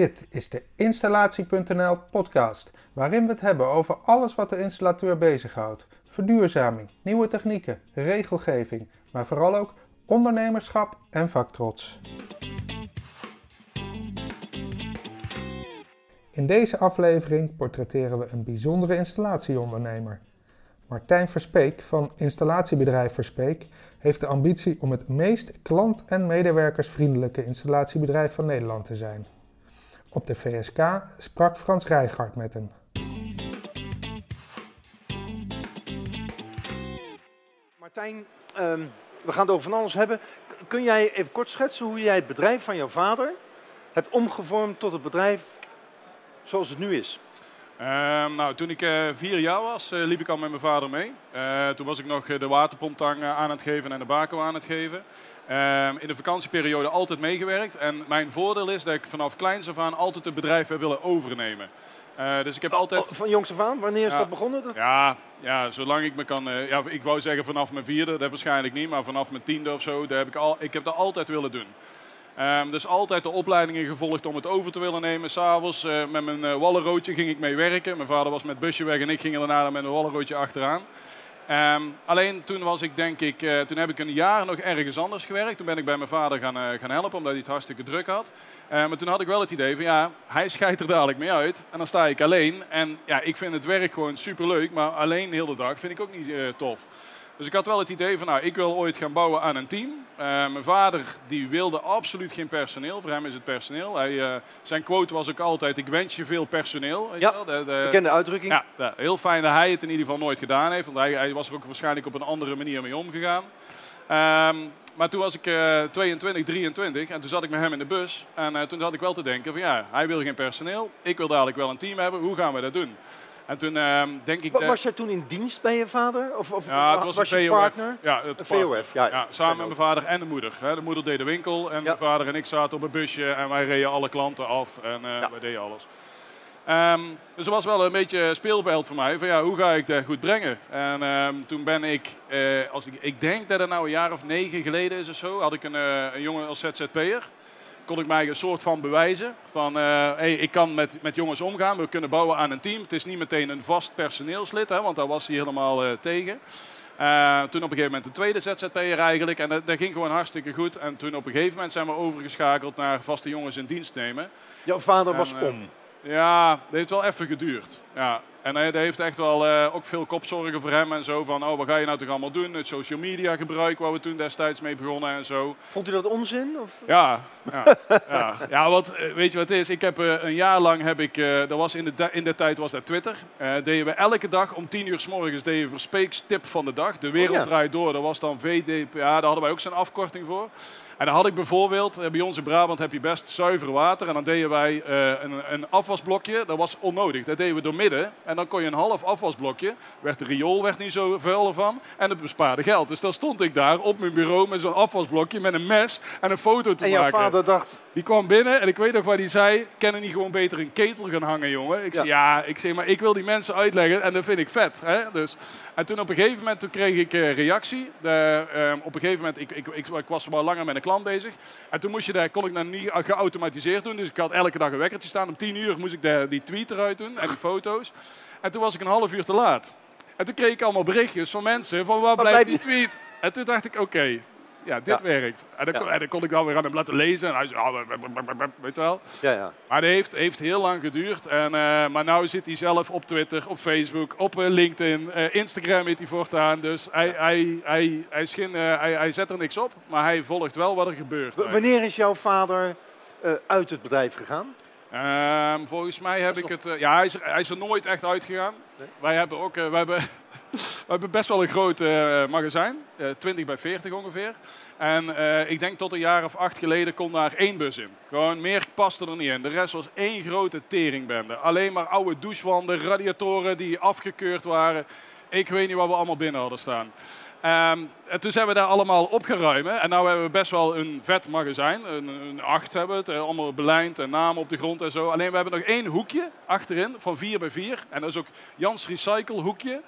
Dit is de Installatie.nl podcast, waarin we het hebben over alles wat de installateur bezighoudt. Verduurzaming, nieuwe technieken, regelgeving, maar vooral ook ondernemerschap en vaktrots. In deze aflevering portretteren we een bijzondere installatieondernemer. Martijn Verspeek van installatiebedrijf Verspeek heeft de ambitie om het meest klant- en medewerkersvriendelijke installatiebedrijf van Nederland te zijn. Op de VSK sprak Frans Rijgaard met hem. Martijn, ehm, we gaan het over van alles hebben. Kun jij even kort schetsen hoe jij het bedrijf van jouw vader hebt omgevormd tot het bedrijf zoals het nu is? Ehm, nou, toen ik eh, vier jaar was, eh, liep ik al met mijn vader mee. Eh, toen was ik nog de waterpomptang aan het geven en de bako aan het geven. Ehm, in de vakantieperiode altijd meegewerkt. En mijn voordeel is dat ik vanaf kleins af aan altijd het bedrijf heb willen overnemen. Eh, dus ik heb altijd... Oh, van jongs af aan, wanneer is Ja. dat begonnen? Ja, ja, zolang ik me kan. eh, ja, ik wou zeggen vanaf mijn vierde, dat waarschijnlijk niet, maar vanaf mijn tiende of zo, daar heb ik, al, ik heb dat altijd willen doen. Ehm, dus altijd de opleidingen gevolgd om het over te willen nemen. S'avonds eh met mijn wallenroodje ging ik mee werken. Mijn vader was met busje weg en ik ging er daarna met een wallenroodje achteraan. Ehm, alleen toen was ik denk ik, eh, toen heb ik een jaar nog ergens anders gewerkt. Toen ben ik bij mijn vader gaan, eh, gaan helpen, omdat hij het hartstikke druk had. Eh, maar toen had ik wel het idee van ja, hij scheidt er dadelijk mee uit. En dan sta ik alleen. En ja, ik vind het werk gewoon superleuk, maar alleen de hele dag vind ik ook niet tof. Dus ik had wel het idee van, nou, ik wil ooit gaan bouwen aan een team. Eh, mijn vader die wilde absoluut geen personeel. Voor hem is het personeel. Hij, eh, zijn quote was ook altijd, ik wens je veel personeel. Weet Ja, wel? De- de- Bekende uitdrukking. ja, heel fijn dat hij het in ieder geval nooit gedaan heeft. Want hij, hij was er ook waarschijnlijk op een andere manier mee omgegaan. Ehm, maar toen was ik eh 22, 23 en toen zat ik met hem in de bus. En eh, toen had ik wel te denken van ja, hij wil geen personeel. Ik wil dadelijk wel een team hebben. Hoe gaan we dat doen? En toen ehm, denk ik... Was jij toen in dienst bij je vader? Of, of ja, het was, was een je partner? Ja, het. VOF, ja. Ja, samen met mijn vader en de moeder. De moeder deed de winkel en mijn vader en ik zaten op een busje en wij reden alle klanten af en eh, wij deden alles. Ehm, dus dat was wel een beetje speelveld voor mij van ja, hoe ga ik dat goed brengen? En ehm, toen ben ik, eh, als ik, ik denk dat het nou een jaar of negen geleden is of zo, had ik een, eh, een jongen als ZZP'er. Kon ik mij een soort van bewijzen van eh, hey, ik kan met, met jongens omgaan, we kunnen bouwen aan een team. Het is niet meteen een vast personeelslid, hè, want daar was hij helemaal eh, tegen. Eh, toen op een gegeven moment een tweede ZZP'er eigenlijk. En dat, dat ging gewoon hartstikke goed. En toen op een gegeven moment zijn we overgeschakeld naar vaste jongens in dienst nemen. Jouw vader En, was om. Ja, dat heeft wel even geduurd. Ja. En hij dat heeft echt wel eh, ook veel kopzorgen voor hem en zo. Van, oh, wat ga je nou toch allemaal doen? Het social media gebruik waar we toen destijds mee begonnen en zo. Vond u dat onzin? Of? Ja, ja, ja. ja wat, eh, weet je wat het is? Ik heb eh, een jaar lang, heb ik, dat was in, de, in de tijd was dat Twitter, deden we elke dag om 10 uur s morgens deden we Verspeeks tip van de dag. De wereld Oh ja. draait door, dat was dan VDPA, daar hadden wij ook zo'n afkorting voor. En dan had ik bijvoorbeeld, eh, bij ons in Brabant heb je best zuiver water. En dan deden wij eh, een, een afwasblokje, dat was onnodig. Dat deden we door midden. En dan kon je een half afwasblokje, werd de riool werd niet zo vuil van. En het bespaarde geld. Dus dan stond ik daar op mijn bureau met zo'n afwasblokje met een mes en een foto te En jouw maken. vader dacht, Die kwam binnen en ik weet nog wat hij zei. Kennen niet gewoon beter een ketel gaan hangen, jongen? Ik zei, ja, ik zeg, maar ik wil die mensen uitleggen en dat vind ik vet. Hè? Dus, en toen op een gegeven moment toen kreeg ik eh, reactie. De, ehm, op een gegeven moment, ik, ik, ik, ik was wel langer met een klant bezig. En toen moest je daar, kon ik dat niet geautomatiseerd doen. Dus ik had elke dag een wekkertje staan. Om tien uur moest ik de, die tweet eruit doen en die foto's. En toen was ik een half uur te laat. En toen kreeg ik allemaal berichtjes van mensen van waar blijft die tweet? En toen dacht ik, oké, ja, dit Ja. werkt. En dan, Ja. kon, en dan kon ik dan weer aan hem laten lezen. En hij zei, ah, weet je wel. ja, ja. Maar dat heeft, heeft heel lang geduurd. En, eh, maar nu zit hij zelf op Twitter, op Facebook, op eh, LinkedIn. eh, Instagram heeft hij voortaan. Dus hij, hij, hij, hij, hij, hij zet er niks op, maar hij volgt wel wat er gebeurt. W- Wanneer is jouw vader uit het bedrijf gegaan? Ehm, volgens mij heb ik het... eh, ja, hij is, er, hij is er nooit echt uitgegaan. Nee? Wij hebben ook... eh, wij hebben, we hebben best wel een groot eh, magazijn. eh 20 bij 40 ongeveer. En ik denk tot een jaar of acht geleden kon daar één bus in. Gewoon meer paste er niet in. De rest was één grote teringbende. Alleen maar oude douchewanden, radiatoren die afgekeurd waren. Ik weet niet wat we allemaal binnen hadden staan. Ehm, en toen zijn we daar allemaal opgeruimd. En nu hebben we best wel een vet magazijn. Een, een acht hebben we het. eh, Allemaal belijnd en namen op de grond en zo. Alleen we hebben nog één hoekje achterin van 4 bij 4. En dat is ook Jans Recycle hoekje.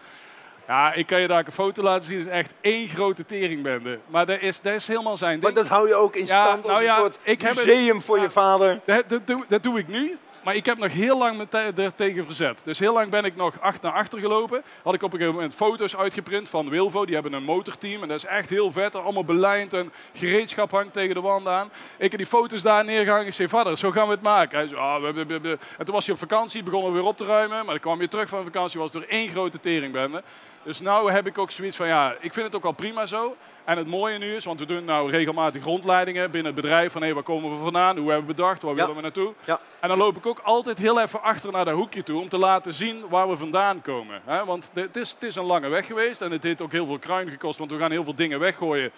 Ja, ik kan je daar een foto laten zien. Het is echt één grote teringbende. Maar dat is, dat is helemaal zijn ding. Maar dat hou je ook in Ja, stand als nou een ja, soort ik heb het- museum voor ja. je vader. Dat, dat, doe, dat doe ik nu. Maar ik heb nog heel lang me er tegen verzet. Dus heel lang ben ik nog acht naar achter gelopen. Had ik op een gegeven moment foto's uitgeprint van Wilvo. Die hebben een motorteam. En dat is echt heel vet. Allemaal belijnd en gereedschap hangt tegen de wand aan. Ik heb die foto's daar neergehangen. Ik zei, vader, zo gaan we het maken. Hij ah, we- we-. En toen was hij op vakantie. Begonnen we weer op te ruimen. Maar dan kwam je terug van vakantie. Was er één grote teringbende. Dus nu heb ik ook zoiets van, ja, ik vind het ook al prima zo. En het mooie nu is, want we doen nou regelmatig rondleidingen binnen het bedrijf. Van hé, waar komen we vandaan? Hoe hebben we bedacht? Waar Ja. willen we naartoe? Ja. En dan loop ik ook altijd heel even achter naar dat hoekje toe om te laten zien waar we vandaan komen. Want het is, het is een lange weg geweest en het heeft ook heel veel kruin gekost, want we gaan heel veel dingen weggooien.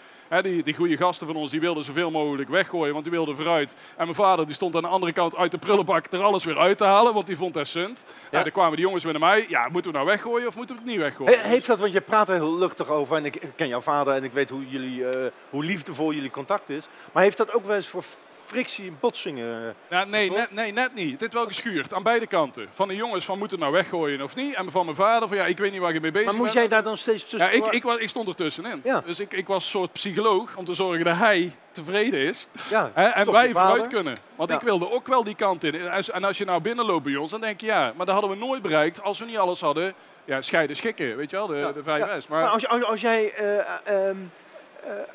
Die, die goede gasten van ons die wilden zoveel mogelijk weggooien, want die wilden vooruit. En mijn vader die stond aan de andere kant uit de prullenbak er alles weer uit te halen, want die vond dat sunt. Ja. dan kwamen die jongens weer naar mij. Ja, moeten we nou weggooien of moeten we het niet weggooien? He- Heeft dat, want je praat er heel luchtig over en ik ik ken jouw vader en ik weet hoe, jullie, eh, hoe liefdevol jullie contact is. Maar heeft dat ook wel eens voor frictie en botsingen? Ja, nee, net, nee, net niet. Dit wel geschuurd aan beide kanten. Van de jongens van moeten we nou weggooien of niet. En van mijn vader van ja, ik weet niet waar je mee bezig Maar bent. moest jij daar dan steeds tussen? Ja, ik, ik, stond er tussenin. Ja. Dus ik, ik was een soort psycholoog om te zorgen dat hij tevreden is. ja, en wij vooruit kunnen. Want Ja. ik wilde ook wel die kant in. En als, je nou binnenloopt bij ons, dan denk je ja, maar dat hadden we nooit bereikt als we niet alles hadden. Ja, scheiden schikken, weet je wel, de, Ja, de 5 ja. S. Maar Maar, als, als, als jij eh, ehm, eh,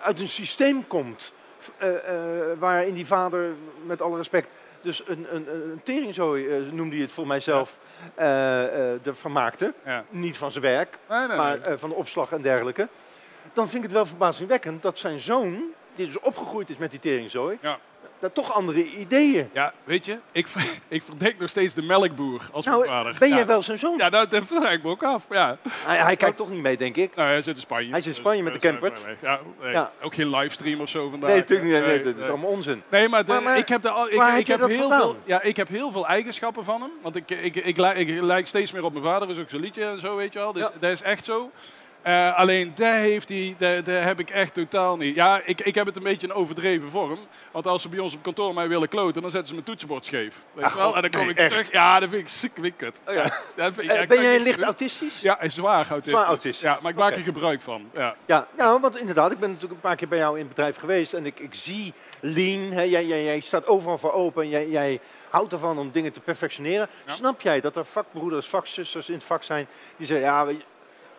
uit een systeem komt eh, eh, waarin die vader, met alle respect, dus een, een, een teringzooi, eh, noemde hij het voor mijzelf, eh eh ervan maakte. ja. Niet van zijn werk, Nee, nee, maar nee. eh, van de opslag en dergelijke. Dan vind ik het wel verbazingwekkend dat zijn zoon, die dus opgegroeid is met die teringzooi, Ja. Dat toch andere ideeën. ja, weet je, ik, ik verdenk nog steeds de melkboer als Nou, mijn vader. ben ja. jij wel zijn zoon? Ja, nou, dat vraag ik me ook af. Ja. Hij, hij kijkt toch niet mee, denk ik. Nou, hij zit in Spanje. Hij zit in Spanje met de Dus, campert. eh, Ja, nee, Ja. Ook geen livestream of zo vandaag. Nee, natuurlijk niet. Nee, Nee, dat is allemaal onzin. Nee, maar, de- Maar- maar ik heb, de, al- ik, heb dat heel vandaan? veel, ja, ik heb heel veel eigenschappen van hem. Want ik, ik, ik, lijk- ik lijk steeds meer op mijn vader, is ook zo'n liedje en zo, weet je wel. Dus dat is echt zo. Eh, alleen daar heeft hij, daar, daar heb ik echt totaal niet. Ja, ik, ik heb het een beetje een overdreven vorm. Want als ze bij ons op kantoor mij willen kloten, dan zetten ze mijn toetsenbord scheef. Weet Ach, wel? En dan kom nee, ik echt? terug. Ja, dat vind ik ziek vind ik kut. Oh ja. Dat vind ik- Eh, ja, ben jij licht doen. autistisch? Ja, zwaar autistisch. Zwaar autistisch. Ja, maar ik maak er gebruik van. Ja. Ja, nou, want inderdaad, ik ben natuurlijk een paar keer bij jou in het bedrijf geweest en ik, ik zie lean, hè, jij, jij, jij staat overal voor open en jij, jij houdt ervan om dingen te perfectioneren. Ja. Snap jij dat er vakbroeders, vakzusters in het vak zijn die zeggen, ja,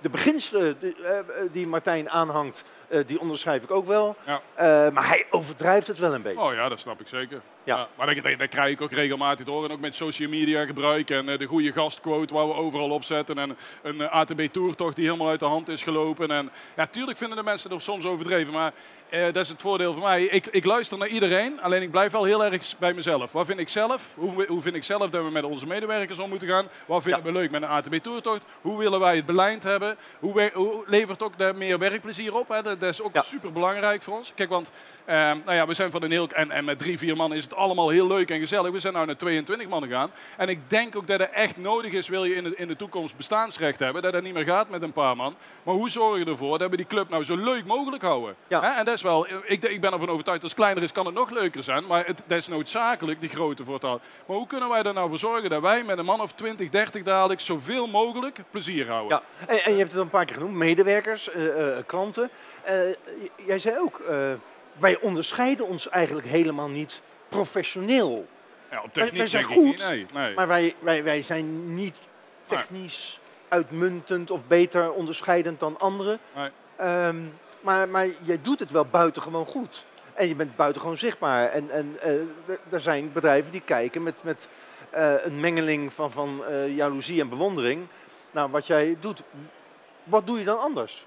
de beginselen die, eh, eh, die Martijn aanhangt, eh, die onderschrijf ik ook wel, Ja. Eh, maar hij overdrijft het wel een beetje. Oh ja, dat snap ik zeker. Ja. Ja. maar dat, dat, dat krijg ik ook regelmatig door. En ook met social media gebruik en eh, de goede gastquote waar we overal op zetten. En een eh, ATB Tourtocht die helemaal uit de hand is gelopen. En ja, tuurlijk vinden de mensen er soms overdreven. Maar eh, dat is het voordeel van mij. Ik, ik luister naar iedereen, alleen ik blijf wel heel erg bij mezelf. Wat vind ik zelf? Hoe, hoe vind ik zelf dat we met onze medewerkers om moeten gaan? Wat vinden we leuk met een ATB Tourtocht? Hoe willen wij het beleid hebben? Hoe, we- hoe levert ook daar meer werkplezier op? Hè? Dat, dat is ook Ja. super belangrijk voor ons. Kijk, want eh, nou ja, we zijn van een heel... En, en met drie, vier man is het allemaal heel leuk en gezellig. We zijn nu naar 22 man gegaan. En ik denk ook dat het echt nodig is, wil je in de, in de toekomst bestaansrecht hebben, dat dat niet meer gaat met een paar man. Maar hoe zorg je ervoor dat we die club nou zo leuk mogelijk houden? Ja. Hè? En dat is wel... Ik, ik ben ervan overtuigd, als het kleiner is, kan het nog leuker zijn. Maar het, dat is noodzakelijk, die grootte voor het houden. Maar hoe kunnen wij er nou voor zorgen dat wij met een man of 20, 30 dadelijk zoveel mogelijk plezier houden? Ja, en, en je hebt het al een paar keer genoemd, medewerkers, eh, klanten. Jij zei ook, wij onderscheiden ons eigenlijk helemaal niet professioneel. Ja, op Wij- techniek wij zijn denk ik goed, niet. Nee, nee. Maar wij, wij, wij zijn niet technisch uitmuntend of beter onderscheidend dan anderen. Nee. Ehm, maar, maar jij doet het wel buitengewoon goed. En je bent buitengewoon zichtbaar. En, en d- er zijn bedrijven die kijken met, met eh, een mengeling van, van eh, jaloezie en bewondering naar wat jij doet. Wat doe je dan anders?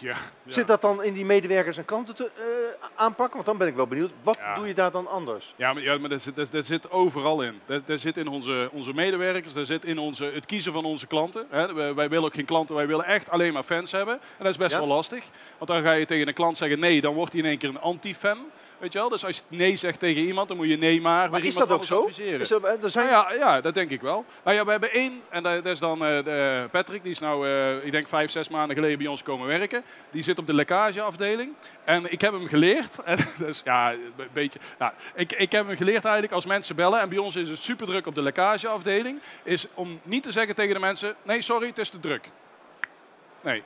Ja, ja. Zit dat dan in die medewerkers en klanten te eh, aanpakken? Want dan ben ik wel benieuwd. Wat Ja. doe je daar dan anders? Ja, maar, ja, maar dat, zit, dat, dat zit overal in. Dat, dat zit in onze, onze medewerkers, dat zit in onze, het kiezen van onze klanten. Hè. Wij, wij willen ook geen klanten, wij willen echt alleen maar fans hebben. En dat is best wel lastig. Want dan ga je tegen een klant zeggen nee, dan wordt hij in één keer een anti-fan. Weet je wel? Dus als je nee zegt tegen iemand, dan moet je nee maar. Maar is dat ook anders zo? Is er, er zijn... Nou ja, ja, dat denk ik wel. Nou ja, we hebben één, en dat, is dan eh, de Patrick, die is nou, eh, ik denk vijf, zes maanden geleden bij ons komen werken. Die zit op de lekkageafdeling. En ik heb hem geleerd, en dus ja, een beetje, ja, ik, ik heb hem geleerd eigenlijk als mensen bellen, en bij ons is het super druk op de lekkageafdeling, is om niet te zeggen tegen de mensen, nee sorry, het is te druk. Nee.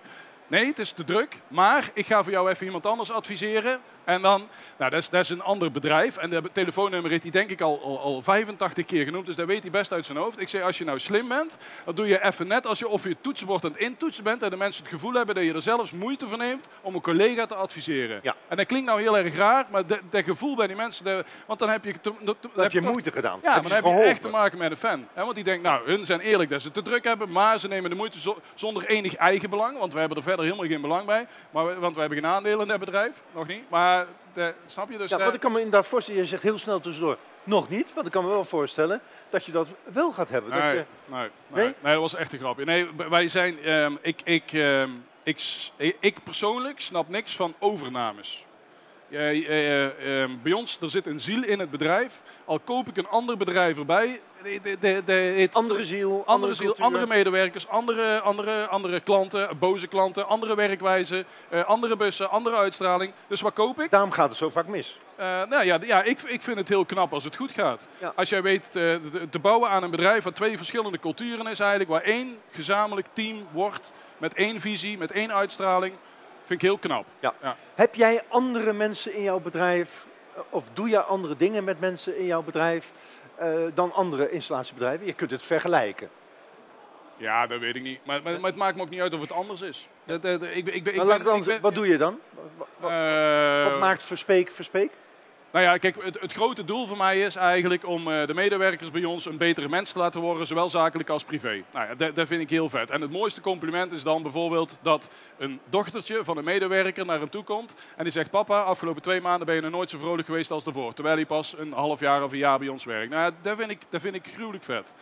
Nee, het is te druk. Maar ik ga voor jou even iemand anders adviseren. En dan, nou, dat is, dat is een ander bedrijf. En de telefoonnummer heeft hij denk ik al, al, al 85 keer genoemd. Dus dat weet hij best uit zijn hoofd. Ik zeg, als je nou slim bent, dan doe je even net als je of je toetsenbord aan het intoetsen bent. En de mensen het gevoel hebben dat je er zelfs moeite voor neemt om een collega te adviseren. Ja. En dat klinkt nou heel erg raar, maar dat gevoel bij die mensen, want dan heb je... te- heb je toch- moeite gedaan. ja, Heb maar dan heb je echt te maken met een fan. Hè? Want die denkt, nou, hun zijn eerlijk dat ze te druk hebben, maar ze nemen de moeite zo- zonder enig eigen belang. Want we hebben er verder helemaal geen belang bij. Maar want we hebben geen aandelen in dat bedrijf, nog niet. Maar, de, snap je? Dus Ja, de- want ik kan me inderdaad voorstellen, je zegt heel snel tussendoor, nog niet. Want ik kan me wel voorstellen dat je dat wel gaat hebben. Dat Nee, je, nee, nee, Nee? nee, dat was echt een grapje. Nee, wij zijn, ehm, ik, ik, ehm, ik, s- ik persoonlijk snap niks van overnames. Eh, eh, eh, ehm, bij ons, er zit een ziel in het bedrijf. Al koop ik een ander bedrijf erbij, de, de, de, de, het andere ziel, andere, andere, ziel, cultuur. andere medewerkers, andere, andere, andere klanten, boze klanten, andere werkwijze, eh, andere bussen, andere uitstraling. Dus wat koop ik? Daarom gaat het zo vaak mis. Eh, nou ja, ja ik, ik vind het heel knap als het goed gaat. Ja. Als jij weet eh, te- te bouwen aan een bedrijf wat twee verschillende culturen is eigenlijk, waar één gezamenlijk team wordt met één visie, met één uitstraling, vind ik heel knap. Ja. Ja. Heb jij andere mensen in jouw bedrijf, eh, of doe jij andere dingen met mensen in jouw bedrijf eh, dan andere installatiebedrijven? Je kunt het vergelijken. Ja, dat weet ik niet. Maar, maar, maar het maakt me ook niet uit of het anders is. Dat, dat- ik, ben- ik, ben- ik Maar ben- laat ik dan- ik ben- wat doe je dan? Wat, wat- Eh, wat maakt verspeek verspeek? Nou ja, kijk, het, grote doel voor mij is eigenlijk om eh, de medewerkers bij ons een betere mens te laten worden, zowel zakelijk als privé. Nou ja, dat, dat vind ik heel vet. En het mooiste compliment is dan bijvoorbeeld dat een dochtertje van een medewerker naar hem toe komt en die zegt, papa, afgelopen twee maanden ben je nog nooit zo vrolijk geweest als daarvoor, terwijl hij pas een half jaar of een jaar bij ons werkt. Nou, ja, dat vind ik, dat vind ik gruwelijk vet.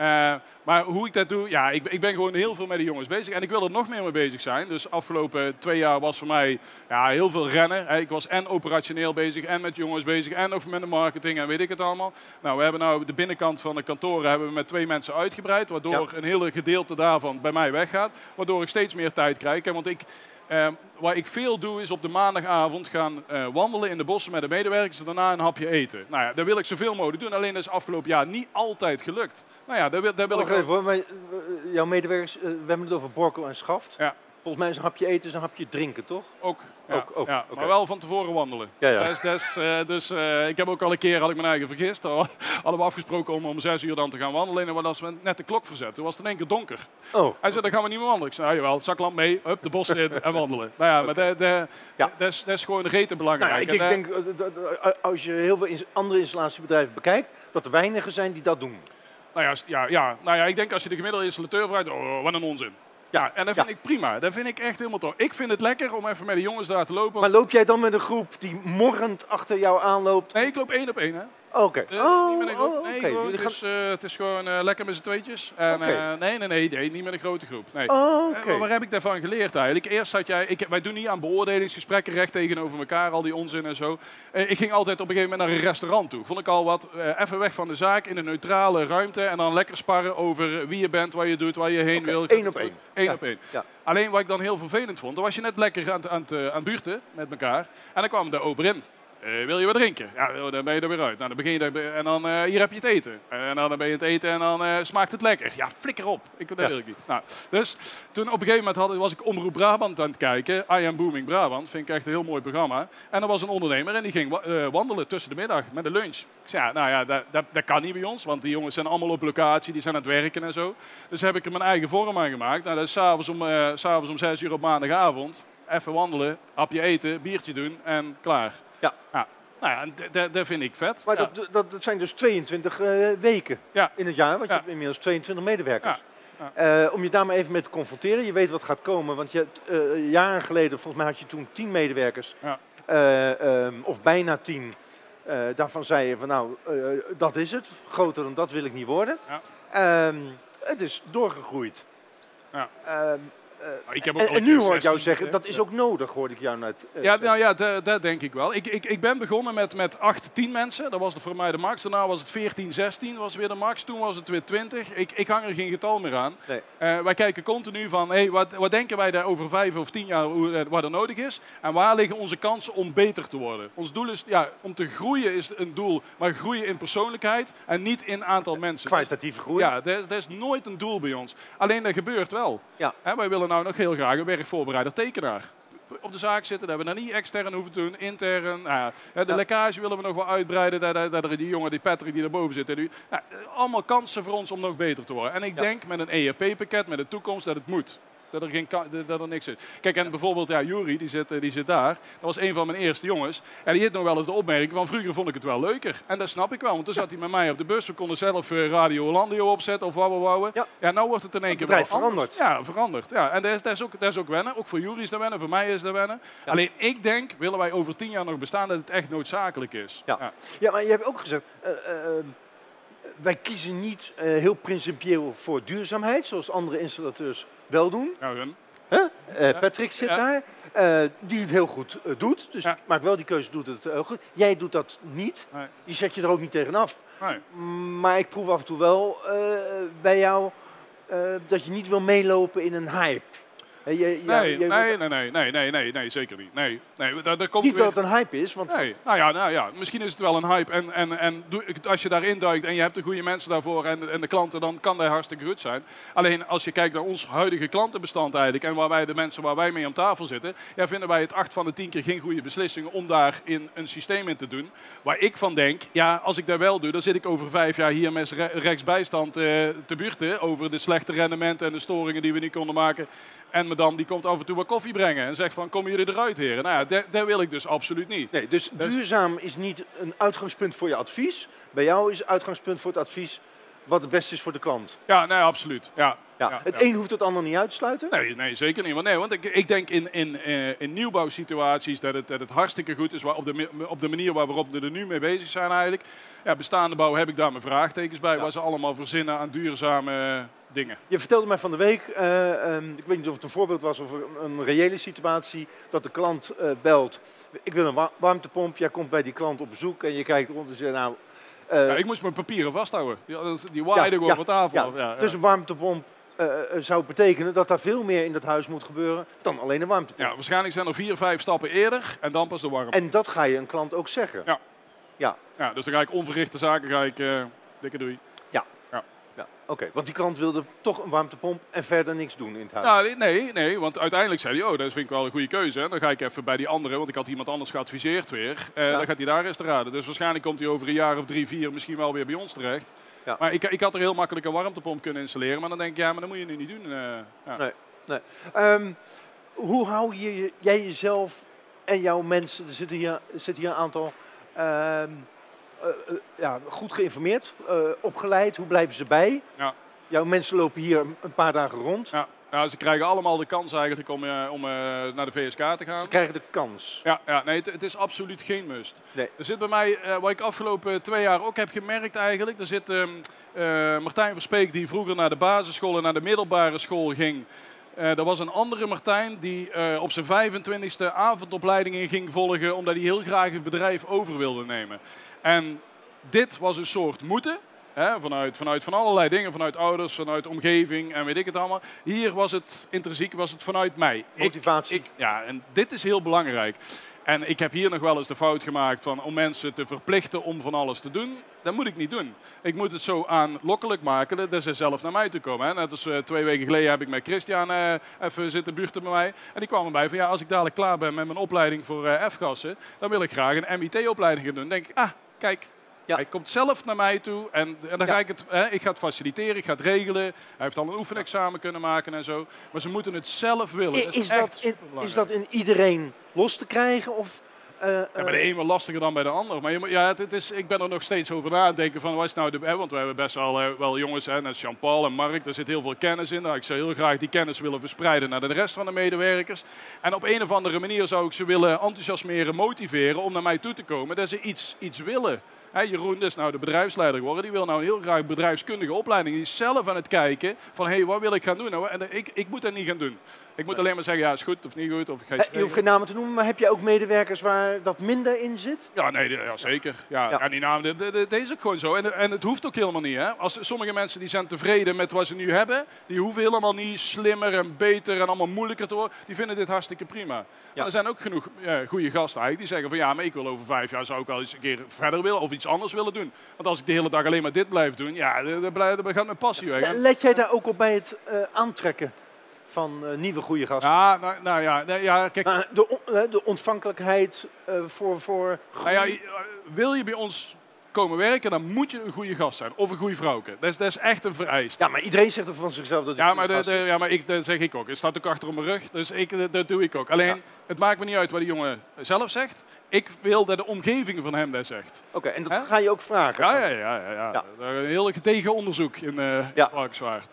Eh, maar hoe ik dat doe, ja, ik, ik ben gewoon heel veel met de jongens bezig. En ik wil er nog meer mee bezig zijn. Dus afgelopen twee jaar was voor mij ja, heel veel rennen. Ik was en operationeel bezig, en met jongens bezig, en ook met de marketing en weet ik het allemaal. Nou, we hebben nou de binnenkant van de kantoren hebben we met twee mensen uitgebreid. Waardoor een hele gedeelte daarvan bij mij weggaat. Waardoor ik steeds meer tijd krijg. hè, Want ik, eh, wat ik veel doe is op de maandagavond gaan eh, wandelen in de bossen met de medewerkers en daarna een hapje eten. Nou ja, dat wil ik zoveel mogelijk doen. Alleen dat is afgelopen jaar niet altijd gelukt. Nou ja, dat wil, dat wil ik even hoor, maar, eh, jouw medewerkers, eh, we hebben het over Borkel en Schaft. Ja. Volgens mij is een hapje eten is een hapje drinken, toch? Ook, ja, Ook- ook, ja, maar wel van tevoren wandelen. Ja, ja. Dus, dus, eh, dus eh, ik heb ook al een keer, had ik mijn eigen vergist, al hadden we afgesproken om om zes uur dan te gaan wandelen. En als we net de klok verzet, toen was het in één keer donker. Oh, Hij zei, dan gaan we niet meer wandelen. Ik zei, nou jawel, zaklamp mee, hup, de bos in en wandelen. Nou ja, maar dat de, Ja. dat is, is gewoon rete nou belangrijk. ja, ik, En ik denk eh, dat, als je heel veel andere installatiebedrijven bekijkt, dat er weinigen zijn die dat doen. Nou ja, ja, ja, nou ja, ik denk als je de gemiddelde installateur vraagt, oh, wat een onzin. Ja, en dat vind Ja. ik prima. Dat vind ik echt helemaal tof. Ik vind het lekker om even met de jongens daar te lopen. Maar loop jij dan met een groep die morrend achter jou aanloopt? Nee, ik loop één op één, hè. Oké. Eh, Oh, niet met een groep. oh, nee, gewoon, dus, eh, het is gewoon eh, lekker met z'n tweetjes. En, nee, nee, nee, nee, niet met een grote groep. Nee. Oh, oké. maar waar heb ik daarvan geleerd eigenlijk? Eerst had jij, ik, wij doen niet aan beoordelingsgesprekken recht tegenover elkaar, al die onzin en zo. Ik ging altijd op een gegeven moment naar een restaurant toe. Vond ik al wat, even weg van de zaak, in een neutrale ruimte. En dan lekker sparren over wie je bent, wat je doet, waar je heen wil. één op één. Eén Ja, op één. ja. Alleen wat ik dan heel vervelend vond, dan was je net lekker aan, het- aan, het, aan het buurten met elkaar. En dan kwam de ober in. Eh, wil je wat drinken? Ja, oh, dan ben je er weer uit. Nou, dan begin je er, en dan eh, hier heb je het eten. En dan ben je het eten en dan eh, smaakt het lekker. Ja, flikker op. Ik, dat Ja. wil ik niet. Nou, dus toen op een gegeven moment had, was ik Omroep Brabant aan het kijken. I Am Booming Brabant. Vind ik echt een heel mooi programma. En er was een ondernemer en die ging wa- wandelen tussen de middag met de lunch. Ik zei, ja, nou ja, dat, dat, dat kan niet bij ons. Want die jongens zijn allemaal op locatie. Die zijn aan het werken en zo. Dus heb ik er mijn eigen vorm aan gemaakt. Nou, dat is s'avonds om, s avonds om zes uur op maandagavond. Even wandelen, hapje eten, biertje doen en klaar. Ja. ja. Nou ja, dat vind ik vet. Maar Ja. dat, dat, dat zijn dus 22 eh, weken Ja. in het jaar, want je hebt inmiddels 22 medewerkers. Ja. Eh, om je daar maar even mee te confronteren. Je weet wat gaat komen, want je hebt eh, jaren geleden, volgens mij had je toen 10 medewerkers, Ja. Eh, ehm, of bijna 10. Eh, daarvan zei je van nou, dat is het. Groter dan dat wil ik niet worden. Ja. Ehm, het is doorgegroeid. Ja. Ik heb ook en, nu hoor ik jou 16, zeggen, hè? dat is ook nodig, hoorde ik jou net eh, Ja, zeggen. nou ja, dat, denk ik wel. Ik, ik, ik ben begonnen met, met 8, 10 mensen. Dat was voor mij de max. Daarna was het 14, 16 was weer de max. Toen was het weer 20. Ik, ik hang er geen getal meer aan. Nee. Eh, wij kijken continu van, hey, wat, wat denken wij daar over vijf of tien jaar hoe, eh, wat er nodig is? En waar liggen onze kansen om beter te worden? Ons doel is, ja, om te groeien is een doel. Maar groeien in persoonlijkheid en niet in aantal mensen. Kwalitatieve groei. Ja, dat is, dat is nooit een doel bij ons. Alleen dat gebeurt wel. Ja. Hè, wij willen nou nog heel graag een werkvoorbereider tekenaar op de zaak zitten. Dat we dan niet extern hoeven te doen, intern. Nou ja, de Ja. lekkage willen we nog wel uitbreiden. Dat er die jongen, die Patrick die daarboven zit. Die, ja, allemaal kansen voor ons om nog beter te worden. En ik Ja. denk met een ERP-pakket, met de toekomst, dat het moet. Dat er, geen, dat er niks is. Kijk, en bijvoorbeeld, ja, Jury, die zit, eh, die zit daar. Dat was een van mijn eerste jongens. En die heeft nog wel eens de opmerking van vroeger vond ik het wel leuker. En dat snap ik wel, want toen zat hij met mij op de bus. We konden zelf eh, Radio Hollandio opzetten of wat we wouden. Ja. Ja, nou wordt het in één keer wel verandert. Ja, veranderd. Ja, en dat is, dat, is ook, dat is ook wennen. Ook voor Jury is dat wennen, voor mij is dat wennen. Alleen ik denk, willen wij over tien jaar nog bestaan, dat het echt noodzakelijk is. Ja. Ja, maar je hebt ook gezegd, eh, wij kiezen niet heel principieel voor duurzaamheid, zoals andere installateurs wel doen. Hun. Hè? Eh, Patrick zit daar, eh, die het heel goed eh, doet. Dus Ja. maakt wel die keuze, doet het heel goed. Jij doet dat niet. Nee. Die zet je er ook niet tegenaf. Nee. Maar ik proef af en toe wel bij jou dat je niet wil meelopen in een hype. Je- Nee, je- nee, nee, nee, nee, nee, nee, nee, zeker niet. Nee, nee daar, daar komt Niet weer... dat het een hype is, want Nee, nou ja, nou ja, misschien is het wel een hype. En, en, en als je daarin duikt en je hebt de goede mensen daarvoor en, en de klanten, dan kan dat hartstikke goed zijn. Alleen als je kijkt naar ons huidige klantenbestand eigenlijk en waar wij de mensen waar wij mee aan tafel zitten, ja, vinden wij het acht van de tien keer geen goede beslissing om daar in een systeem in te doen. Waar ik van denk, ja, als ik dat wel doe, dan zit ik over vijf jaar hier met re- rechtsbijstand eh, te buurten over de slechte rendementen en de storingen die we niet konden maken. En madame die komt af en toe wat koffie brengen en zegt van, komen jullie eruit heren? Nou ja, dat- wil ik dus absoluut niet. Nee, dus Dus- duurzaam is niet een uitgangspunt voor je advies. Bij jou is het uitgangspunt voor het advies wat het beste is voor de klant. Ja, nee, absoluut. Ja, Ja, ja, het ja. een hoeft het ander niet uit te sluiten. Nee, nee, zeker niet. Want, nee, want ik, ik denk in, in, eh, in nieuwbouwsituaties dat het, dat het hartstikke goed is waar, op, de, op de manier waarop we er nu mee bezig zijn eigenlijk. Ja, bestaande bouw heb ik daar mijn vraagtekens bij, waar ze allemaal verzinnen aan duurzame dingen. Je vertelde mij van de week, eh, ehm, ik weet niet of het een voorbeeld was of een, een reële situatie, dat de klant eh, belt. Ik wil een wa- warmtepomp, jij komt bij die klant op bezoek en je kijkt rond en zegt nou... eh, Ja, ik moest mijn papieren vasthouden. Die, die waaiden gewoon ja, van tafel ja, af. Ja, ja. Dus een warmtepomp zou betekenen dat er veel meer in dat huis moet gebeuren dan alleen een warmtepomp. ja, waarschijnlijk zijn er vier, vijf stappen eerder en dan pas de warm. En dat ga je een klant ook zeggen. Ja. Ja, dus dan ga ik onverrichte zaken, ga ik, dikke doei. Oké, want die klant wilde toch een warmtepomp en verder niks doen in het huis. Nou, nee, nee, want uiteindelijk zei hij, oh, dat vind ik wel een goede keuze. hè. Dan ga ik even bij die andere, want ik had iemand anders geadviseerd weer. Eh, Ja. Dan gaat hij daar eens te raden. Dus waarschijnlijk komt hij over een jaar of drie, vier misschien wel weer bij ons terecht. Ja. Maar ik, ik had er heel makkelijk een warmtepomp kunnen installeren. Maar dan denk ik, ja, maar dat moet je nu niet doen. eh. ja. Nee. Ehm, hoe hou je, jij jezelf en jouw mensen, er zitten hier, er zitten hier een aantal, ehm, eh, eh, ja, goed geïnformeerd, eh, opgeleid, hoe blijven ze bij? Ja. Jouw mensen lopen hier een paar dagen rond, Ja. Ja, ze krijgen allemaal de kans eigenlijk om, om naar de VSK te gaan. ze krijgen de kans. Ja, ja nee, het, het is absoluut geen must. Nee. Er zit bij mij, wat ik afgelopen twee jaar ook heb gemerkt eigenlijk, er zit ehm, eh, Martijn Verspeek die vroeger naar de basisschool en naar de middelbare school ging. Eh er was een andere Martijn die eh, op zijn 25e avondopleidingen ging volgen omdat hij heel graag het bedrijf over wilde nemen. En dit was een soort moeten. Hè, vanuit, vanuit van allerlei dingen, vanuit ouders, vanuit omgeving en weet ik het allemaal. Hier was het intrinsiek, was het vanuit mij. Ik- Motivatie. ik, ja, en dit is heel belangrijk. En ik heb hier nog wel eens de fout gemaakt van om mensen te verplichten om van alles te doen. Dat moet ik niet doen. Ik moet het zo aanlokkelijk maken dat ze zelf naar mij toe komen. Net als eh, twee weken geleden heb ik met Christian eh, even zitten buurten bij mij. En die kwam erbij van ja, als ik dadelijk klaar ben met mijn opleiding voor eh, F-gassen, dan wil ik graag een MIT-opleiding gaan doen. Dan denk ik, ah, kijk, Ja. hij komt zelf naar mij toe en, en dan Ja. ga ik het, hè, ik ga het faciliteren, ik ga het regelen. Hij heeft al een oefenexamen kunnen maken en zo. Maar ze moeten het zelf willen. Dat Is, dat in, is dat in iedereen los te krijgen? Of, eh, Ja, bij de eh, een wel lastiger dan bij de ander. Maar je, ja, het, het is, ik ben er nog steeds over na denken van wat is nou de... Hè, want we hebben best wel, eh, wel jongens, hè, net Jean-Paul en Mark, daar zit heel veel kennis in. Nou, ik zou heel graag die kennis willen verspreiden naar de rest van de medewerkers. En op een of andere manier zou ik ze willen enthousiasmeren, motiveren om naar mij toe te komen. Dat ze iets, iets willen. Hè, Jeroen is nou de bedrijfsleider geworden. Die wil nou heel graag bedrijfskundige opleiding. Die is zelf aan het kijken van, hé, hey, wat wil ik gaan doen? Nou, en ik, ik moet dat niet gaan doen. Ik moet alleen maar zeggen, ja, is goed of niet goed. Of ik ga eh, je hoeft geen namen te noemen, maar heb je ook medewerkers waar dat minder in zit? ja, nee, ja, zeker. Ja, Ja. ja. die de- de- deze is ook gewoon zo. En, en het hoeft ook helemaal niet. Hè? Als sommige mensen die zijn tevreden met wat ze nu hebben, die hoeven helemaal niet slimmer en beter en allemaal moeilijker te worden. Die vinden dit hartstikke prima. Maar er zijn ook genoeg ja, goede gasten eigenlijk die zeggen van ja, maar ik wil over vijf jaar zou ik wel eens een keer verder willen of iets anders willen doen. Want als ik de hele dag alleen maar dit blijf doen, ja, dan gaat mijn passie weg. Eh, En- Let jij daar ook op bij het eh, aantrekken van eh, nieuwe goede gasten. Ja, nou, nou ja, ja, kijk, Maar de, on- eh, de ontvankelijkheid eh, voor, voor nou ja, je- wil je bij ons komen werken, dan moet je een goede gast zijn. Of een goede vrouwke. Dat is, dat is echt een vereist. Ja, maar iedereen zegt er van zichzelf dat hij Ja, een maar, de, ja, maar ik, dat zeg ik ook. Het staat ook achter op mijn rug, dus ik, dat, dat doe ik ook. Alleen, Ja. Het maakt me niet uit wat die jongen zelf zegt. Ik wil dat de omgeving van hem dat zegt. Oké, en dat ga je ook vragen? Ja, ja, ja. ja, ja. Een heel gedegen onderzoek in uh, Ja.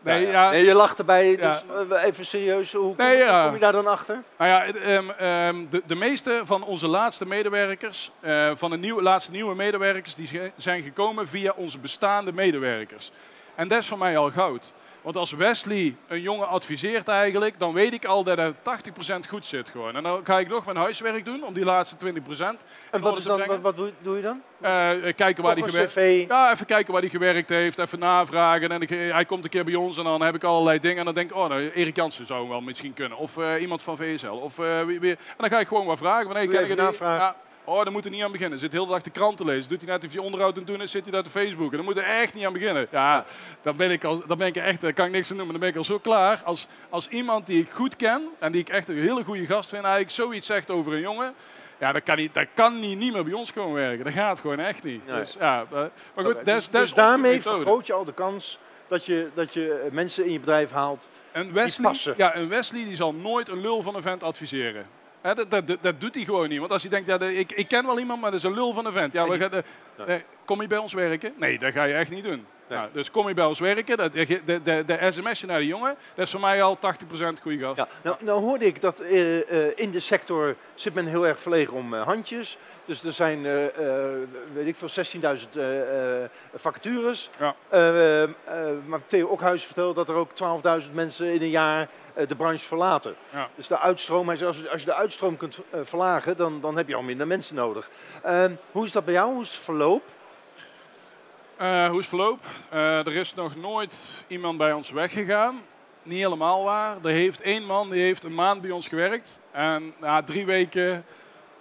Nee, ja. Nee, je lacht erbij, dus eh, even serieus. Hoe kom, Nee, ja. kom je daar dan achter? Nou ja, ehm, ehm, de, de meeste van onze laatste medewerkers, eh, van de nieuwe, laatste nieuwe medewerkers, die zijn gekomen via onze bestaande medewerkers. En dat is voor mij al goud. Want als Wesley een jongen adviseert eigenlijk, dan weet ik al dat er 80% goed zit gewoon. En dan ga ik nog mijn huiswerk doen om die laatste 20%. En wat, is dan, wat, wat doe, je dan? Eh, eh, kijken waar hij gewerkt? Ja, even kijken waar hij gewerkt heeft, even navragen. En ik, hij komt een keer bij ons en dan heb ik allerlei dingen. En dan denk ik, oh, nou, Erik Jansen zou hem wel misschien kunnen. Of eh, iemand van VSL. Of, wie, wie. En dan ga ik gewoon wat vragen. Van, hey, Doe je ken even je die? navragen? Ja. Oh, daar moet hij niet aan beginnen. Zit heel de dag de krant te lezen. Doet hij net of je onderhoud aan het doen is, zit hij daar te Facebook. En dan moet hij echt niet aan beginnen. Ja, dan ben ik, al, dan ben ik er echt, daar kan ik niks aan doen, maar dan ben ik al zo klaar. Als, als iemand die ik goed ken en die ik echt een hele goede gast vind, eigenlijk zoiets zegt over een jongen. Ja, dat kan, niet, dat kan niet, niet meer bij ons komen werken. Dat gaat gewoon echt niet. Nee. Dus, ja, eh, maar goed, dus, dus daarmee vergroot je al de kans dat je, dat je eh, mensen in je bedrijf haalt. Een Wesley, passen. ja, een Wesley die zal nooit een lul van een vent adviseren. Dat, dat, doet hij gewoon niet. Want als hij denkt, ja, ik, ik ken wel iemand, maar dat is een lul van een vent. Ja, we gaan, nee, kom je bij ons werken? Nee, dat ga je echt niet doen. Nee. Nou, dus kom je bij ons werken, dat, de, de, de, sms'je naar de jongen, dat is voor mij al 80% goede gast. Ja, nou, nou hoorde ik dat eh, eh, in de sector zit men heel erg verlegen om eh, handjes. Dus er zijn, weet ik veel, 16.000 eh, eh, vacatures. Ja. Maar Theo Okhuis vertelt dat er ook 12.000 mensen in een jaar de branche verlaten. Ja. Dus de uitstroom, hij zegt, als, als je de uitstroom kunt verlagen, dan, dan heb je al minder mensen nodig. Ehm, hoe is dat bij jou? Hoe is het verloop? Eh, hoe is het verloop? Eh, er is nog nooit iemand bij ons weggegaan. Niet helemaal waar. Er heeft één man die heeft een maand bij ons gewerkt. En na drie weken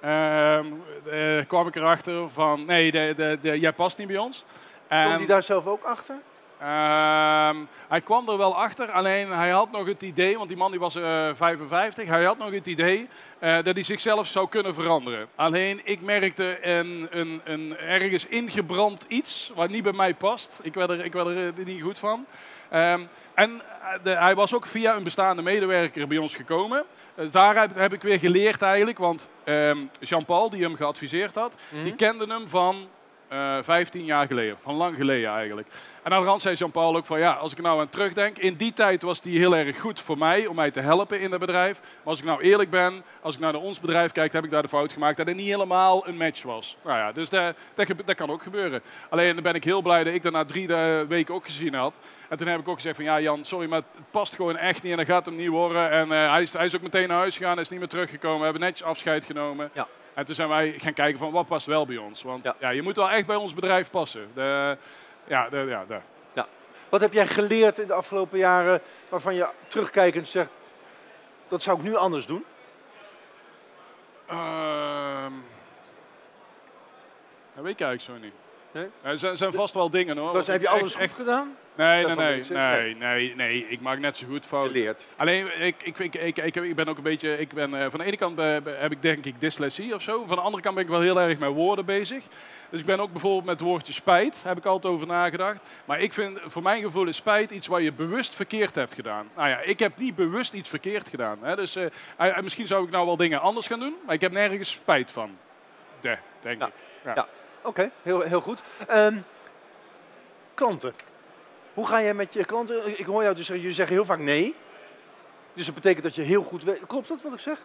ehm, eh, kwam ik erachter van... Nee, de, de, de, jij past niet bij ons. Kom En, die daar zelf ook achter? Ehm, hij kwam er wel achter, alleen hij had nog het idee, want die man die was eh 55, hij had nog het idee eh, dat hij zichzelf zou kunnen veranderen. Alleen ik merkte een, een, een ergens ingebrand iets wat niet bij mij past. Ik werd er, ik werd er eh, niet goed van. Ehm, en eh, de- hij was ook via een bestaande medewerker bij ons gekomen. Dus daar heb, heb ik weer geleerd eigenlijk, want ehm, Jean-Paul, die hem geadviseerd had, die kende hem van eh 15 jaar geleden, van lang geleden eigenlijk. En aan de rand zei Jean-Paul ook van ja, als ik nou aan terugdenk, in die tijd was die heel erg goed voor mij, om mij te helpen in het bedrijf. Maar als ik nou eerlijk ben, als ik naar ons bedrijf kijk, heb ik daar de fout gemaakt dat het niet helemaal een match was. Nou ja, dus dat, dat, dat kan ook gebeuren. Alleen dan ben ik heel blij dat ik dat na drie eh, weken ook gezien had. En toen heb ik ook gezegd van ja Jan, sorry, maar het past gewoon echt niet en dat gaat hem niet worden. En eh, hij, is, hij is ook meteen naar huis gegaan, hij is niet meer teruggekomen. We hebben netjes afscheid genomen. Ja. En toen zijn wij gaan kijken van wat past wel bij ons. Want Ja. ja. je moet wel echt bij ons bedrijf passen. De, ja, de, ja, de. Wat heb jij geleerd in de afgelopen jaren waarvan je terugkijkend zegt, dat zou ik nu anders doen? Ehm, dat weet ik eigenlijk zo niet. Nee? Er zijn, vast wel dingen hoor. Dus heb je echt- alles goed echt- gedaan? Nee, nee, nee, nee, nee, nee. Ik maak net zo goed fouten. Alleen, ik, ik, ik, ik, ik, ben ook een beetje, ik ben, eh, van de ene kant eh, heb ik denk ik dyslexie of zo. Van de andere kant ben ik wel heel erg met woorden bezig. Dus ik ben ook bijvoorbeeld met het woordje spijt, heb ik altijd over nagedacht. Maar ik vind, voor mijn gevoel is spijt iets waar je bewust verkeerd hebt gedaan. Nou ja, ik heb niet bewust iets verkeerd gedaan. Hè. Dus eh, misschien zou ik nou wel dingen anders gaan doen, maar ik heb nergens spijt van. De, denk ik. Ja. Ja. Oké, heel, heel goed. Ehm, klanten. Hoe ga jij met je klanten? Ik hoor jou dus jullie zeggen heel vaak nee. Dus dat betekent dat je heel goed weet. Klopt dat wat ik zeg?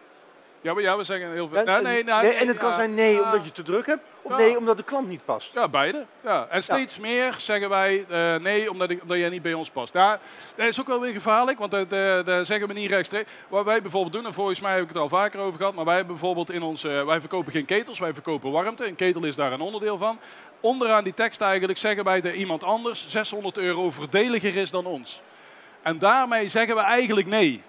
Ja, maar ja, we zeggen heel veel. Ja, nee, nou, nee, en het kan zijn nee omdat je te druk hebt, of nee omdat de klant niet past. Ja, beide. Ja. En steeds meer zeggen wij eh, nee, omdat, ik, omdat jij niet bij ons past. Ja, dat is ook wel weer gevaarlijk, want dat, dat, dat zeggen we niet rechtstreeks. Wat wij bijvoorbeeld doen, en volgens mij heb ik het al vaker over gehad, maar wij hebben bijvoorbeeld in ons, eh, wij verkopen geen ketels, wij verkopen warmte. Een ketel is daar een onderdeel van. Onderaan die tekst eigenlijk zeggen wij dat iemand anders 600 euro voordeliger is dan ons. En daarmee zeggen we eigenlijk nee.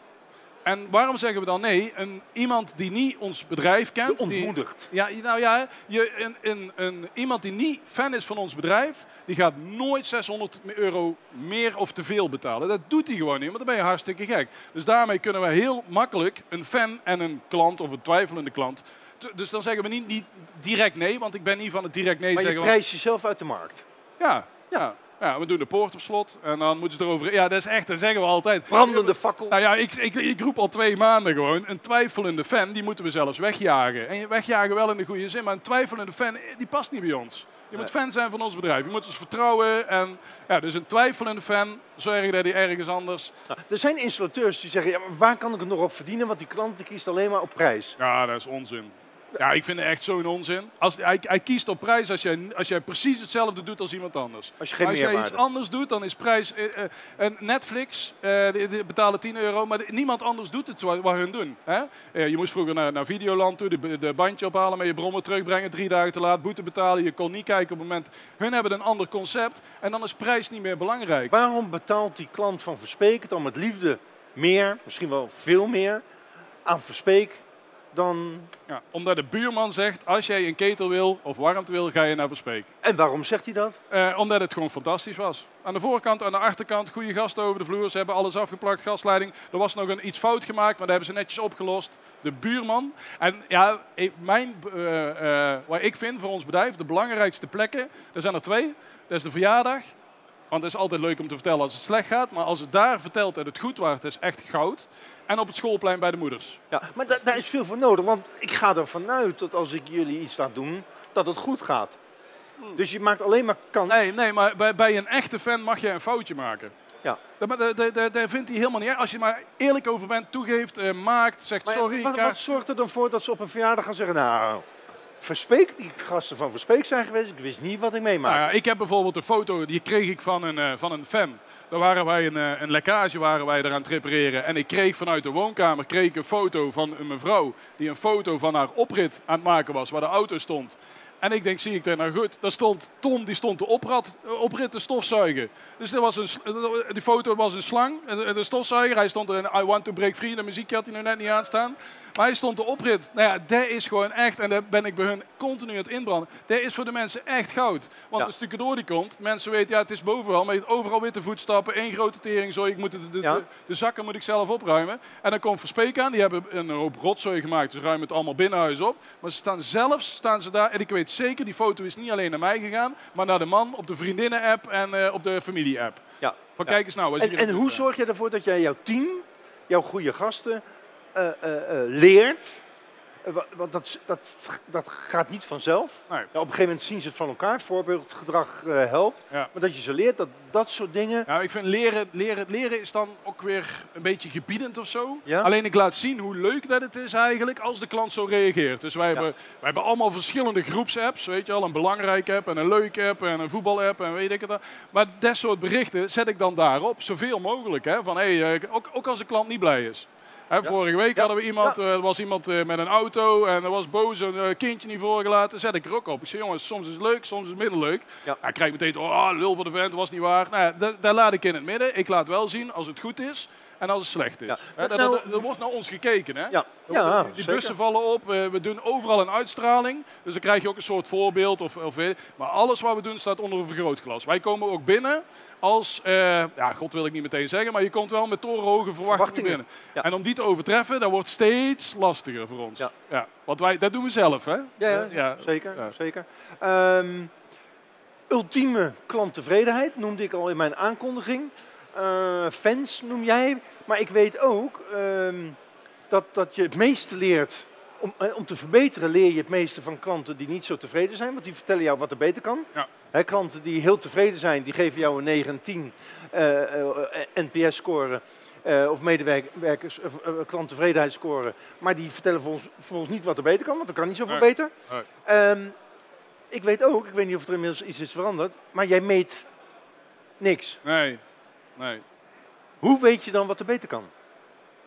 En waarom zeggen we dan nee? Een, iemand die niet ons bedrijf kent. Je die- ontmoedigt. ja, nou ja, je, een, een, een, iemand die niet fan is van ons bedrijf, die gaat nooit 600 euro meer of te veel betalen. Dat doet hij gewoon niet, want dan ben je hartstikke gek. Dus daarmee kunnen we heel makkelijk een fan en een klant of een twijfelende klant. Dus dan zeggen we niet, niet direct nee, want ik ben niet van het direct nee Maar je zeggen. prijst jezelf uit de markt. Ja, ja. Ja, we doen de poort op slot en dan moeten ze erover. Ja, dat is echt, dat zeggen we altijd. Brandende fakkel. Nou ja, ik, ik, ik roep al twee maanden gewoon. Een twijfelende fan, die moeten we zelfs wegjagen. En wegjagen wel in de goede zin, maar een twijfelende fan, eh, die past niet bij ons. Je moet fan zijn van ons bedrijf. Je moet ons vertrouwen. En, ja, dus een twijfelende fan, zorg dat hij ergens anders. Nou, er zijn installateurs die zeggen, ja, maar waar kan ik het nog op verdienen? Want die klant die kiest alleen maar op prijs. Ja, dat is onzin. Ja, ik vind het echt zo'n onzin. Als, hij, hij kiest op prijs als jij, als jij precies hetzelfde doet als iemand anders. Als je geen als jij iets anders doet, dan is prijs... en Netflix, eh, die, die betalen 10 euro, maar niemand anders doet het wat, wat hun doen. Hè? Je moest vroeger naar, naar Videoland toe, de, de bandje ophalen, met je brommer terugbrengen, drie dagen te laat, boete betalen. Je kon niet kijken op het moment... Hun hebben een ander concept en dan is prijs niet meer belangrijk. Waarom betaalt die klant van Verspeek dan met liefde meer, misschien wel veel meer, aan Verspeek dan... Ja, omdat de buurman zegt, als jij een ketel wil of warmte wil, ga je naar Verspeek. En waarom zegt hij dat? Eh, omdat het gewoon fantastisch was. Aan de voorkant, aan de achterkant, goede gasten over de vloer. Ze hebben alles afgeplakt, gasleiding. Er was nog een iets fout gemaakt, maar dat hebben ze netjes opgelost. De buurman. En ja, mijn, eh, eh, wat ik vind voor ons bedrijf, de belangrijkste plekken, er zijn er twee. Dat is de verjaardag. Want het is altijd leuk om te vertellen als het slecht gaat. Maar als het daar vertelt dat het goed was, het is echt goud. En op het schoolplein bij de moeders. Ja, maar da- daar is veel voor nodig, want ik ga ervan uit dat als ik jullie iets laat doen, dat het goed gaat. Dus je maakt alleen maar kans. Nee, nee, maar bij, bij een echte fan mag je een foutje maken. Ja. Dat, maar dat, dat, dat- dat vindt hij helemaal niet. Als je maar eerlijk over bent, toegeeft, eh, maakt, zegt Maar sorry. wat, wat zorgt er dan voor dat ze op een verjaardag gaan zeggen, nou, Verspeek, die gasten van Verspeek zijn geweest, ik wist niet wat ik meemaak. Nou ja, ik heb bijvoorbeeld een foto, die kreeg ik van een, eh, van een fan. Daar waren wij een, eh, een lekkage waren wij eraan het repareren. En ik kreeg vanuit de woonkamer kreeg ik een foto van een mevrouw die een foto van haar oprit aan het maken was, waar de auto stond. En ik denk, zie ik daar nou goed? Daar stond Tom, die stond de oprat, eh, oprit te stofzuigen. Dus was een, die foto was een slang, de, stofzuiger. Hij stond er in I Want To Break Free, de muziekje had hij nog net niet aanstaan. Maar hij stond de oprit. Nou ja, dat is gewoon echt, en daar ben ik bij hun continu aan het inbranden. Dat is voor de mensen echt goud. Want Ja. als het door die komt, mensen weten, ja, het is bovenal, maar je hebt overal witte voetstappen, één grote tering, zo, ik moet de, de, Ja. de, de zakken moet ik zelf opruimen. En dan komt Verspeek aan, die hebben een hoop rotzooi gemaakt, dus ruimen het allemaal binnenhuis op. Maar ze staan zelfs, staan ze daar, en ik weet zeker, die foto is niet alleen naar mij gegaan, maar naar de man op de vriendinnen-app en eh, op de familie-app. Ja. Van Ja. kijk eens nou. En, en hoe zorg je ervoor dat jij jouw team, jouw goede gasten, eh, eh, eh, leert? Wa- Want dat, dat, dat gaat niet vanzelf. Nee. Ja, op een gegeven moment zien ze het van elkaar. Voorbeeldgedrag helpt. Ja. Maar dat je ze leert dat dat soort dingen. Ja, ik vind leren, leren, leren is dan ook weer een beetje gebiedend of zo. Ja? Alleen ik laat zien hoe leuk dat het is eigenlijk als de klant zo reageert. Dus wij, hebben, wij hebben allemaal verschillende groepsapps. Weet je al, een belangrijke app en een leuke app en een voetbalapp en weet ik het. Maar dat soort berichten zet ik dan daarop, zoveel mogelijk. Hè? Van, hey, ook, ook als de klant niet blij is. Hè, Vorige week Ja. hadden we iemand, eh, er was iemand eh, met een auto en er was boos, een eh, kindje niet voorgelaten. Zet ik er ook op. Ik zeg, jongens, soms is het leuk, soms is het minder leuk. Ja. Hij krijgt meteen, oh, lul voor de vent, was niet waar. Nou, daar laat ik in het midden. Ik laat wel zien als het goed is en als het slecht is. Ja. Dat- Nou- Er wordt naar ons gekeken, hè? Ja, ja die zeker. bussen vallen op, eh, we doen overal een uitstraling. Dus dan krijg je ook een soort voorbeeld. Of, of, maar alles wat we doen staat onder een vergrootglas. Wij komen ook binnen als, eh, ja, god wil ik niet meteen zeggen, maar je komt wel met torenhoge verwachtingen, Verwachtingen. binnen. Ja. En om die te overtreffen, dat wordt steeds lastiger voor ons. Ja. want wij, dat doen we zelf, hè? Ja, ja, Ja, zeker. ja. zeker. Ehm, ultieme klanttevredenheid noemde ik al in mijn aankondiging. Eh, fans noem jij. Maar ik weet ook ehm, dat, dat je het meeste leert. Om, eh, om te verbeteren leer je het meeste van klanten die niet zo tevreden zijn. Want die vertellen jou wat er beter kan. Ja. Klanten die heel tevreden zijn, die geven jou een 9 en 10 eh, eh, NPS-score. eh, of medewerkers, klanttevredenheidsscore. Maar die vertellen volgens, volgens niet wat er beter kan, want er kan niet zoveel Nee. beter. Nee. Ehm, ik weet ook, ik weet niet of er inmiddels iets is veranderd, maar jij meet niks. Nee, nee. Hoe weet je dan wat er beter kan?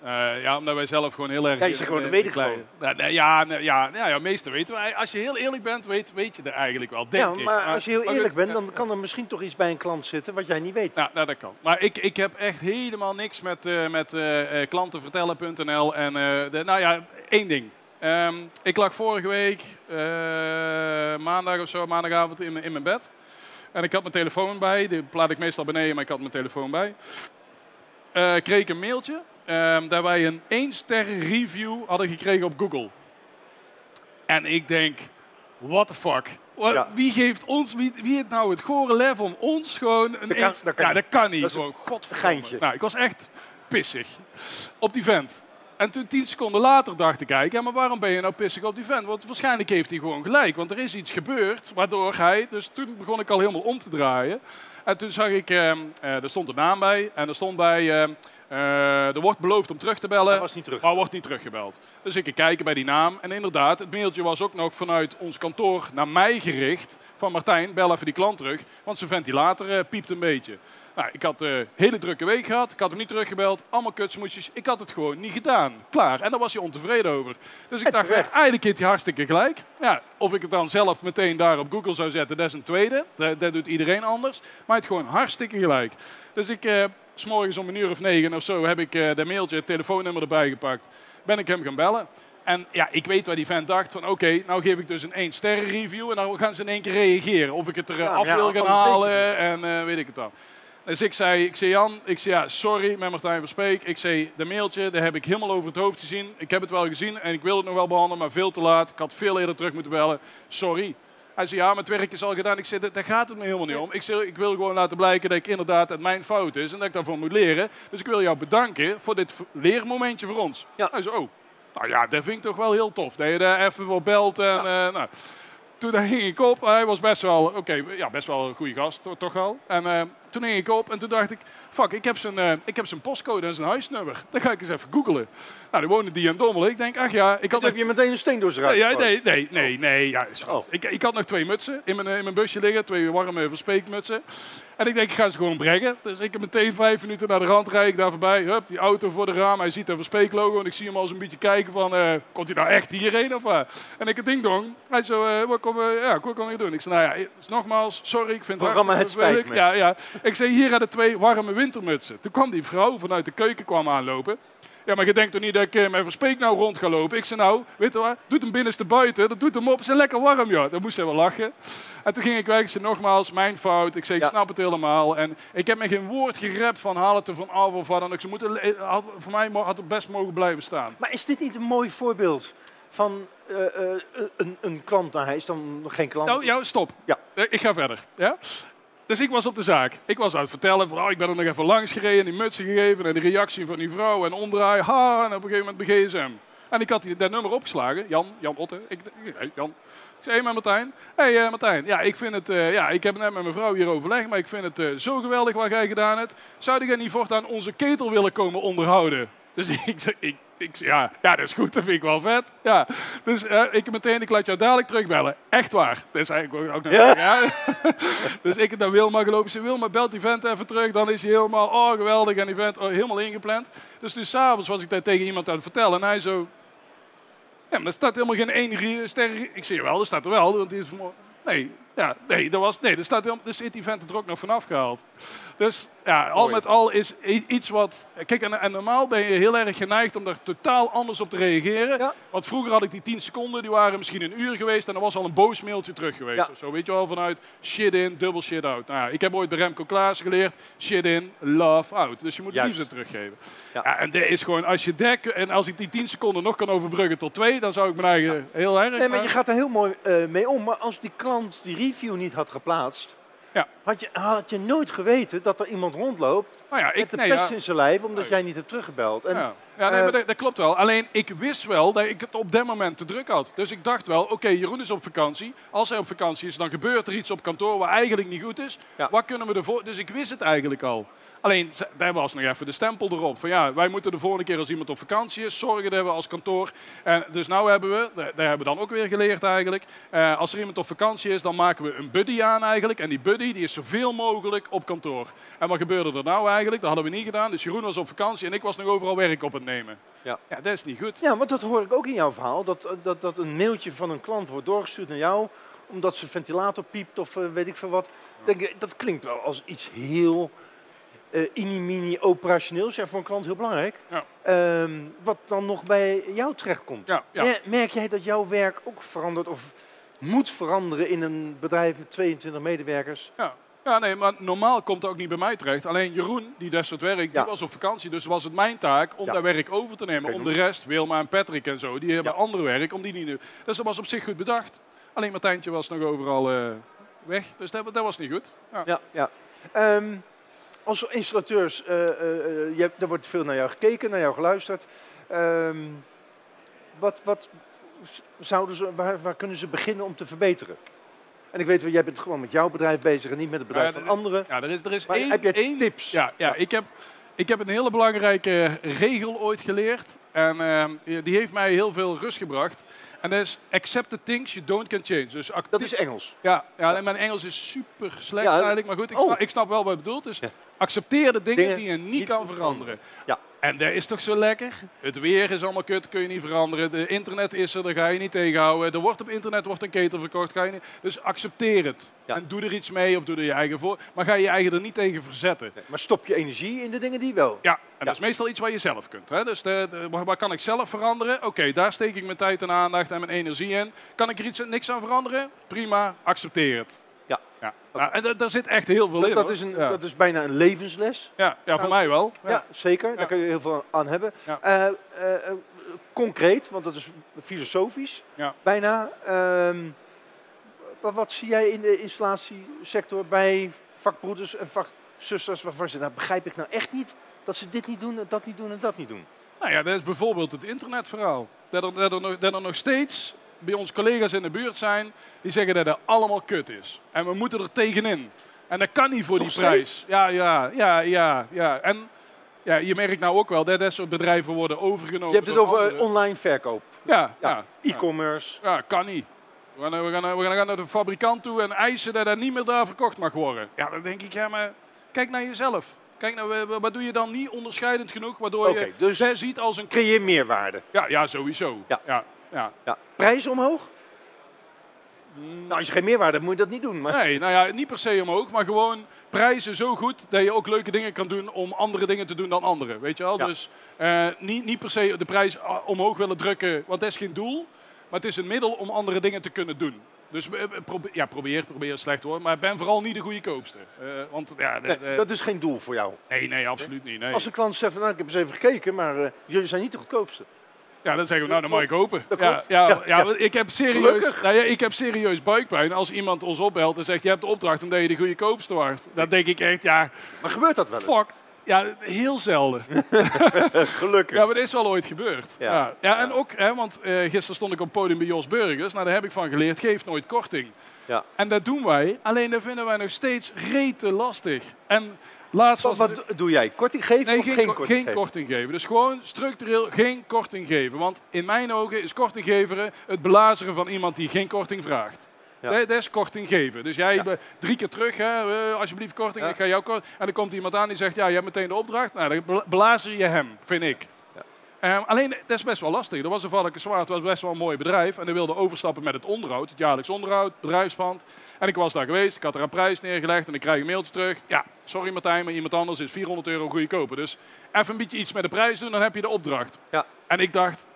Eh, ja, omdat wij zelf gewoon heel erg... Ja, je zegt gewoon, dat weet ik gewoon. Ja, ja, ja, ja, ja, meestal weten wij. Als je heel eerlijk bent, weet, weet je er eigenlijk wel, denk Ja, ik. maar als je heel maar eerlijk bent, dan kan er misschien toch iets bij een klant zitten wat jij niet weet. Ja, nou, dat kan. Maar ik, ik heb echt helemaal niks met, eh, met eh, eh, klantenvertellen.nl. En eh, de, nou ja, één ding. Ehm, ik lag vorige week, eh, maandag of zo, maandagavond in, mijn- in mijn bed. En ik had mijn telefoon bij. Die plaat ik meestal beneden, maar ik had mijn telefoon bij. Eh kreeg ik een mailtje. Ehm, dat wij een 1 ster review hadden gekregen op Google. En ik denk, what the fuck? Ja. Wie geeft ons, wie, wie heeft nou het gore lef om ons gewoon een Dat kan- eens- dat kan ja, dat kan niet. Dat gewoon, godverdomme. Nou, ik was echt pissig op die vent. En toen tien seconden later dacht ik eigenlijk, ja, maar waarom ben je nou pissig op die vent? Want waarschijnlijk heeft hij gewoon gelijk, want er is iets gebeurd waardoor hij, dus toen begon ik al helemaal om te draaien. En toen zag ik, ehm, eh, er stond een naam bij en er stond bij, ehm, eh, er wordt beloofd om terug te bellen. Dat was niet terug. Maar wordt niet teruggebeld. Dus ik kijken bij die naam. En inderdaad, het mailtje was ook nog vanuit ons kantoor naar mij gericht. Van Martijn, bel even die klant terug. Want zijn ventilator eh, piept een beetje. Nou, ik had een hele drukke week gehad. Ik had hem niet teruggebeld. Allemaal kutsmoesjes. Ik had het gewoon niet gedaan. Klaar. En daar was hij ontevreden over. Dus ik dacht, eh, eigenlijk heeft hij hartstikke gelijk. Ja, of ik het dan zelf meteen daar op Google zou zetten, dat is een tweede. Dat, dat doet iedereen anders. Maar hij heeft gewoon hartstikke gelijk. Dus ik, eh, s morgens om een uur of negen of zo, heb ik eh dat mailtje, het telefoonnummer erbij gepakt. Ben ik hem gaan bellen. En ja, ik weet waar die vent dacht van oké, nou geef ik dus een 1 sterren review en dan gaan ze in één keer reageren. Of ik het er eh, Ja, af ja, wil gaan halen en eh, weet ik het dan. Dus ik zei, ik zei Jan, ik zei ja, sorry met Martijn Verspeek. Ik zei, de mailtje, daar heb ik helemaal over het hoofd gezien. Ik heb het wel gezien en ik wil het nog wel behandelen, maar veel te laat. Ik had veel eerder terug moeten bellen. Sorry. Hij zei, ja, het werk is al gedaan. Ik zei, "Dat- daar gaat het me helemaal niet om. Ik, zei, ik wil gewoon laten blijken dat ik inderdaad het mijn fout is en dat ik daarvan moet leren. Dus ik wil jou bedanken voor dit leermomentje voor ons. Ja. Hij zei, oh, nou ja, dat vind ik toch wel heel tof. Dat je daar even voor belt en... eh, nou. Toen ging ik op. Hij was best wel, oké, ja, best wel een goede gast, to- toch wel. En eh, toen ging ik op en toen dacht ik, fuck, ik heb zijn, eh, ik heb zijn postcode en zijn huisnummer. Dan ga ik eens even googlen. Nou, die woonde die in Dommelen. Ik denk, ach ja, ik had heb je meteen een steen door zijn ruit ja, nee, nee, nee, nee. Ja. Oh. ik, ik had nog twee mutsen in mijn, eh, in mijn busje liggen. Twee warme verspeekmutsen. En ik denk, ik ga ze gewoon brengen. Dus ik heb meteen vijf minuten naar de rand rijd ik daar voorbij. Hup, die auto voor de raam. Hij ziet een verspeeklogo. En ik zie hem al zo'n beetje kijken van, eh, komt hij nou echt hierheen of wat? En ik het ding dong. Hij zo, eh, wat kom, ja, wat je doen? Ik zei, nou ja, nogmaals, sorry, ik vind het Programma hartstikke Het Spijt vervelend. Ja, ja. Ik zei, hier hadden twee warme wintermutsen. Toen kwam die vrouw vanuit de keuken kwam aanlopen. Ja, maar je denkt toch niet dat ik eh, met verspeek nou rond ga lopen? Ik zei nou, weet je wat, doet hem binnenste buiten, dat doet hem op, is lekker warm, ja. Dan moest zij wel lachen. En toen ging ik weg, ik zei nogmaals, mijn fout. Ik zei, ik Ja. snap het helemaal. En ik heb me geen woord gerept van haal het er van af of wat dan ook. Ze moeten, eh, had, voor mij had het best mogen blijven staan. Maar is dit niet een mooi voorbeeld van eh, een, een klant? Nou, hij is dan geen klant. Nou, ja, stop. Ja. Ik ga verder. Ja? Dus ik was op de zaak. Ik was aan het vertellen van, oh, ik ben er nog even langs gereden, die mutsen gegeven en de reactie van die vrouw en omdraaien. Ha, en op een gegeven moment bij gsm. En ik had die, dat nummer opgeslagen, Jan, Jan Otte. Ik, Jan. Ik zei, hey, maar Martijn. hey, eh, Martijn, ja, ik vind het, eh, ja, ik heb net met mijn vrouw hier overlegd, maar ik vind het eh, zo geweldig wat jij gedaan hebt. Zou jij niet voortaan onze ketel willen komen onderhouden? Dus ik ik, ik ja, ja, dat is goed, dat vind ik wel vet. Ja. Dus eh, ik meteen, ik laat jou dadelijk terugbellen. Echt waar. Dat is eigenlijk ook nog, Ja. ja. dus ik naar Wilma gelopen. Ze Wilma, belt die vent even terug. Dan is hij helemaal, oh geweldig. En die vent oh, helemaal ingepland. Dus toen s'avonds was ik daar tegen iemand aan het vertellen. En hij zo, ja, maar er staat helemaal geen één ster. Ik zeg, wel, er staat er wel. Want die is vanmorgen- nee, ja, nee, er was, nee, er staat helemaal, dus is die vent er ook nog vanaf gehaald. Dus ja, al Mooi. met al is iets wat... Kijk, en, en normaal ben je heel erg geneigd om daar totaal anders op te reageren. Ja. Want vroeger had ik die 10 seconden, die waren misschien een uur geweest. En dan was al een boos mailtje terug geweest. Ja. Of zo, weet je wel, vanuit shit in, dubbel shit out. Nou, ik heb ooit bij Remco Klaas geleerd, shit in, love out. Dus je moet Juist. liefde teruggeven. Ja. Ja. en dat is gewoon, als je dek, en als ik die 10 seconden nog kan overbruggen tot twee, dan zou ik mijn eigen heel erg... Nee, maar je gaat er heel mooi eh, mee om. Maar als die klant die review niet had geplaatst, Ja. had, je, had je nooit geweten dat er iemand rondloopt nou ja, met ik, de nee, pest ja. in zijn lijf, omdat Nee. jij niet hebt teruggebeld. En, ja. Ja, nee, eh, maar dat, dat klopt wel. Alleen ik wist wel dat ik het op dat moment te druk had. Dus ik dacht wel, oké, Jeroen is op vakantie. Als hij op vakantie is, dan gebeurt er iets op kantoor wat eigenlijk niet goed is. Wat kunnen we ervoor? Dus ik wist het eigenlijk al. Alleen, daar was nog even de stempel erop. Van ja, wij moeten de volgende keer als iemand op vakantie is, zorgen dat we als kantoor. En dus nou hebben we, daar hebben we dan ook weer geleerd eigenlijk. eh, als er iemand op vakantie is, dan maken we een buddy aan eigenlijk. En die buddy die is zoveel mogelijk op kantoor. En wat gebeurde er nou eigenlijk. Dat hadden we niet gedaan. Dus Jeroen was op vakantie en ik was nog overal werk op het nemen. Ja. ja dat is niet goed. Ja, want dat hoor ik ook in jouw verhaal. Dat, dat, dat een mailtje van een klant wordt doorgestuurd naar jou. Omdat zijn ventilator piept of eh, weet ik veel wat. Denk, dat klinkt wel als iets heel eh mini operationeels. Ja, voor een klant heel belangrijk. Ja. Ehm, wat dan nog bij jou terechtkomt. Ja, ja. Mer- Merk jij dat jouw werk ook verandert of moet veranderen in een bedrijf met 22 medewerkers? Ja. ja, nee, maar normaal komt het ook niet bij mij terecht. Alleen Jeroen, die des soort werk, Ja. die was op vakantie. Dus was het mijn taak om Ja. dat werk over te nemen. Om de rest, Wilma en Patrick en zo, die hebben Ja. ander werk. Om die niet te- Dus dat was op zich goed bedacht. Alleen Martijntje was nog overal eh, weg. Dus dat, dat was niet goed. Ja. Ja, ja. Als installateurs, eh, eh, eh, je hebt, er wordt veel naar jou gekeken, naar jou geluisterd. Ehm, wat, wat zouden ze, waar, waar kunnen ze beginnen om te verbeteren? En ik weet wel, jij bent gewoon met jouw bedrijf bezig en niet met het bedrijf Ja, van anderen. Ja, er is, er is Maar één, heb jij één tips? Ja, ja, Ik, heb, ik heb een hele belangrijke regel ooit geleerd. En ehm, die heeft mij heel veel rust gebracht. En dat is accept the things you don't can change. Dus Dat is Engels. ja, ja, mijn Engels is super slecht Ja, eigenlijk. Maar goed, ik, oh. snap, ik snap wel wat je bedoelt. Dus accepteer de dingen, Dingen die je niet, niet kan kan veranderen. Ja. En dat is toch zo lekker? Het weer is allemaal kut, kun je niet veranderen. De internet is er, daar ga je niet tegenhouden. Er wordt op internet wordt een ketel verkocht, ga je niet. Dus accepteer het. Ja. En doe er iets mee of doe er je eigen voor. Maar ga je je eigen er niet tegen verzetten. Nee, Maar stop je energie in de dingen die wel. Ja, en Ja. dat is meestal iets wat je zelf kunt. Hè? Dus de, de- waar, waar kan ik zelf veranderen? Oké, daar steek ik mijn tijd en aandacht en mijn energie in. Kan ik er iets, niks aan veranderen? Prima, accepteer het. Ja. Nou, en da- daar zit echt heel veel Dat, in. dat, hoor. is een, ja. dat is bijna een levensles. ja, ja, voor Nou, mij wel. Ja, zeker. Daar kun je heel veel aan hebben. Eh, eh, eh, concreet, want dat is filosofisch, bijna. Ehm, wat, wat zie jij in de installatiesector bij vakbroeders en vakzusters waarvan ze, nou begrijp ik nou echt niet dat ze dit niet doen, en dat niet doen en dat niet doen. Nou ja, dat is bijvoorbeeld het internetverhaal. Dat er, dat, er nog, dat er nog steeds bij ons collega's in de buurt zijn die zeggen dat het allemaal kut is. En we moeten er tegenin. En dat kan niet voor Nog die prijs. Ja, ja, ja, ja, ja. En ja, je merkt nou ook wel dat dat soort bedrijven worden overgenomen. Je hebt het over online verkoop. Ja, Ja, ja, e-commerce. ja, kan niet. We gaan, we, gaan, we gaan naar de fabrikant toe en eisen dat dat niet meer daar verkocht mag worden. Ja, dan denk ik, ja, maar kijk naar jezelf. Kijk nou, wa- wat doe je dan niet onderscheidend genoeg, waardoor je dus- ziet als een... Creëer meerwaarde. Ja, ja sowieso. Ja. ja, ja. Ja. Prijs omhoog? Nou, als je geen meerwaarde hebt, moet je dat niet doen. Maar... Nee, nou ja, niet per se omhoog, maar gewoon prijzen zo goed dat je ook leuke dingen kan doen om andere dingen te doen dan anderen. Weet je wel? Ja. Dus eh, niet, niet per se de prijs ah, omhoog willen drukken, want dat is geen doel. Maar het is een middel om andere dingen te kunnen doen. Dus eh, probeer, ja, probeer, probeer slecht hoor. Maar ben vooral niet de goede koopster. Eh, want ja, de- Nee, de- dat is geen doel voor jou. nee, nee, absoluut niet. Nee. Als een klant zegt, van, nou, ik heb eens even gekeken, maar eh, jullie zijn niet de goedkoopste. Ja, dan zeggen we, nou, dan mag ik hopen. Ja, ja, Ja, ik heb serieus, nou ja, ik heb serieus buikpijn als iemand ons opbelt en zegt, je hebt de opdracht omdat je de goede koopste was. Dan denk ik echt, ja, Maar gebeurt dat wel eens? fuck. Ja, heel zelden. Gelukkig. Ja, maar dat is wel ooit gebeurd. Ja. Ja, ja. en ook, hè, want eh, gisteren stond ik op het podium bij Jos Burgers. Nou, daar heb ik van geleerd, geef nooit korting. Ja. En dat doen wij, alleen dat vinden wij nog steeds rete lastig. En laatst Wat, er- wat doe jij? Korting geven Nee, of geen, geen, ko- korting geen geven? korting geven. Dus gewoon structureel geen korting geven. Want in mijn ogen is korting geven het belazeren van iemand die geen korting vraagt. Ja. Dat, is korting geven. Dus jij Ja. drie keer terug, hè, eh, alsjeblieft korting, Ja. ik ga jou korting. En dan komt iemand aan die zegt, ja, je hebt meteen de opdracht. Nou, dan blazer je hem, vind ik. Ehm, alleen, dat is best wel lastig. Er was een Valken Zwaard, was best wel een mooi bedrijf. En die wilde overstappen met het onderhoud, het jaarlijks onderhoud, bedrijfspand. En ik was daar geweest, ik had er een prijs neergelegd en ik krijg een mailtje terug. Ja, sorry Martijn, maar iemand anders is 400 euro goedkoper. Dus even een beetje iets met de prijs doen, dan heb je de opdracht. Ja. En ik dacht,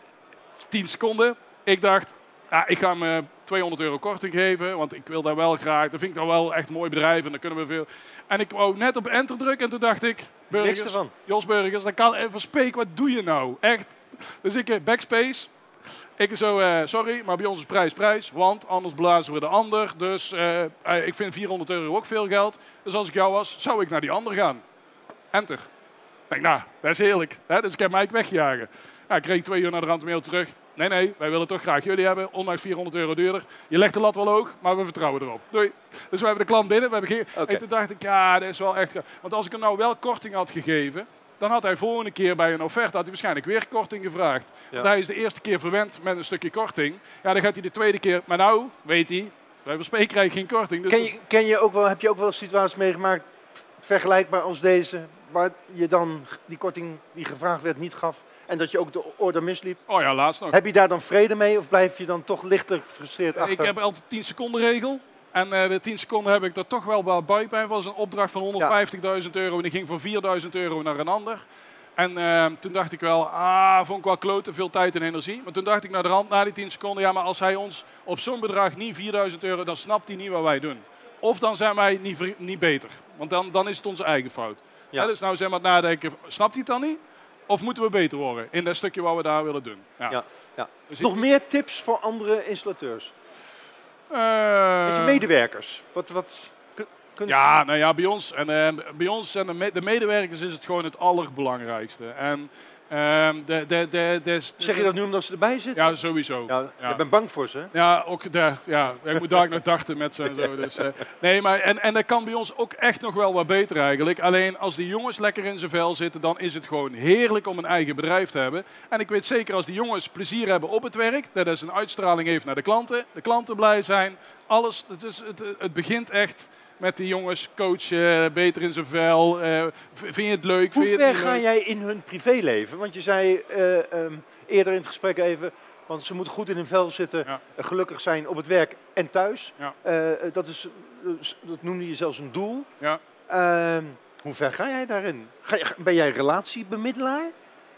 10 seconden, ik dacht, ja, ik ga eh, 200 euro korting geven, want ik wil daar wel graag. Dat vind ik dan wel echt een mooi bedrijf en dan kunnen we veel. En ik wou net op enter drukken en toen dacht ik, burgers. Jos Burgers, dan kan even Speek, wat doe je nou? Echt. Dus ik, eh, backspace. Ik zo, eh, sorry, maar bij ons is prijs prijs, want anders blazen we de ander. Dus eh, ik vind 400 euro ook veel geld. Dus als ik jou was, zou ik naar die ander gaan. Enter. Ik denk, nou, dat is heerlijk. Hè? Dus ik heb mij wegjagen. Nou, ik kreeg twee uur naar de rand mail terug. Nee, nee, wij willen toch graag jullie hebben. Ondanks 400 euro duurder. Je legt de lat wel hoog, maar we vertrouwen erop. Doei. Dus we hebben de klant binnen. We hebben. En toen dacht ik, ja, dat is wel echt... Want als ik hem nou wel korting had gegeven... dan had hij volgende keer bij een offerte had hij waarschijnlijk weer korting gevraagd. Ja. Want hij is de eerste keer verwend met een stukje korting. Ja, dan gaat hij de tweede keer... Maar nou, weet hij, bij Verspeek krijg geen korting. Dus Ken je, ken je ook wel, heb je ook wel situaties meegemaakt vergelijkbaar als deze? waar je dan die korting die gevraagd werd niet gaf en dat je ook de order misliep. Oh ja, laatst nog. Heb je daar dan vrede mee of blijf je dan toch lichter gefrustreerd achter? Ik heb altijd 10 seconden regel. En eh, de 10 seconden heb ik er toch wel wat bij. Het was een opdracht van 150.000 euro en die ging voor 4.000 euro naar een ander. En eh, toen dacht ik wel, ah, vond ik wel kloten, veel tijd en energie. Maar toen dacht ik naar de rand, na die 10 seconden, ja, maar als hij ons op zo'n bedrag niet 4000 euro, dan snapt hij niet wat wij doen. Of dan zijn wij niet, niet beter. Want dan, dan is het onze eigen fout. Ja. Dus nou aan het nadenken, snapt hij het dan niet? Of moeten we beter worden in dat stukje wat we daar willen doen? Ja. Ja, ja. Dus Nog ik- meer tips voor andere installateurs? Je medewerkers. Wat, wat kun- kunnen Ja, nou ja, bij ons en eh, bij ons en de medewerkers is het gewoon het allerbelangrijkste. En ehm, de, de, de, Zeg je dat nu omdat ze erbij zitten? Ja, sowieso. Ja, Ja. Je bent bang voor ze. Ja, ook daar. Ja, ik moet daar ook nog dachten met ze en zo. Dus, eh, nee, maar en, en dat kan bij ons ook echt nog wel wat beter eigenlijk. Alleen als die jongens lekker in zijn vel zitten, dan is het gewoon heerlijk om een eigen bedrijf te hebben. En ik weet zeker als die jongens plezier hebben op het werk, dat is een uitstraling heeft naar de klanten, de klanten blij zijn, alles. Het, is, het, het begint echt met die jongens coachen, beter in zijn vel. eh, vind je het leuk? Hoe ver ga leuk? jij in hun privéleven? Want je zei eh, ehm, eerder in het gesprek even, want ze moeten goed in hun vel zitten, Ja. eh, gelukkig zijn op het werk en thuis. Ja. Dat, is, dat noemde je zelfs een doel. Ja. Ehm, hoe ver ga jij daarin? Ga ben jij relatiebemiddelaar?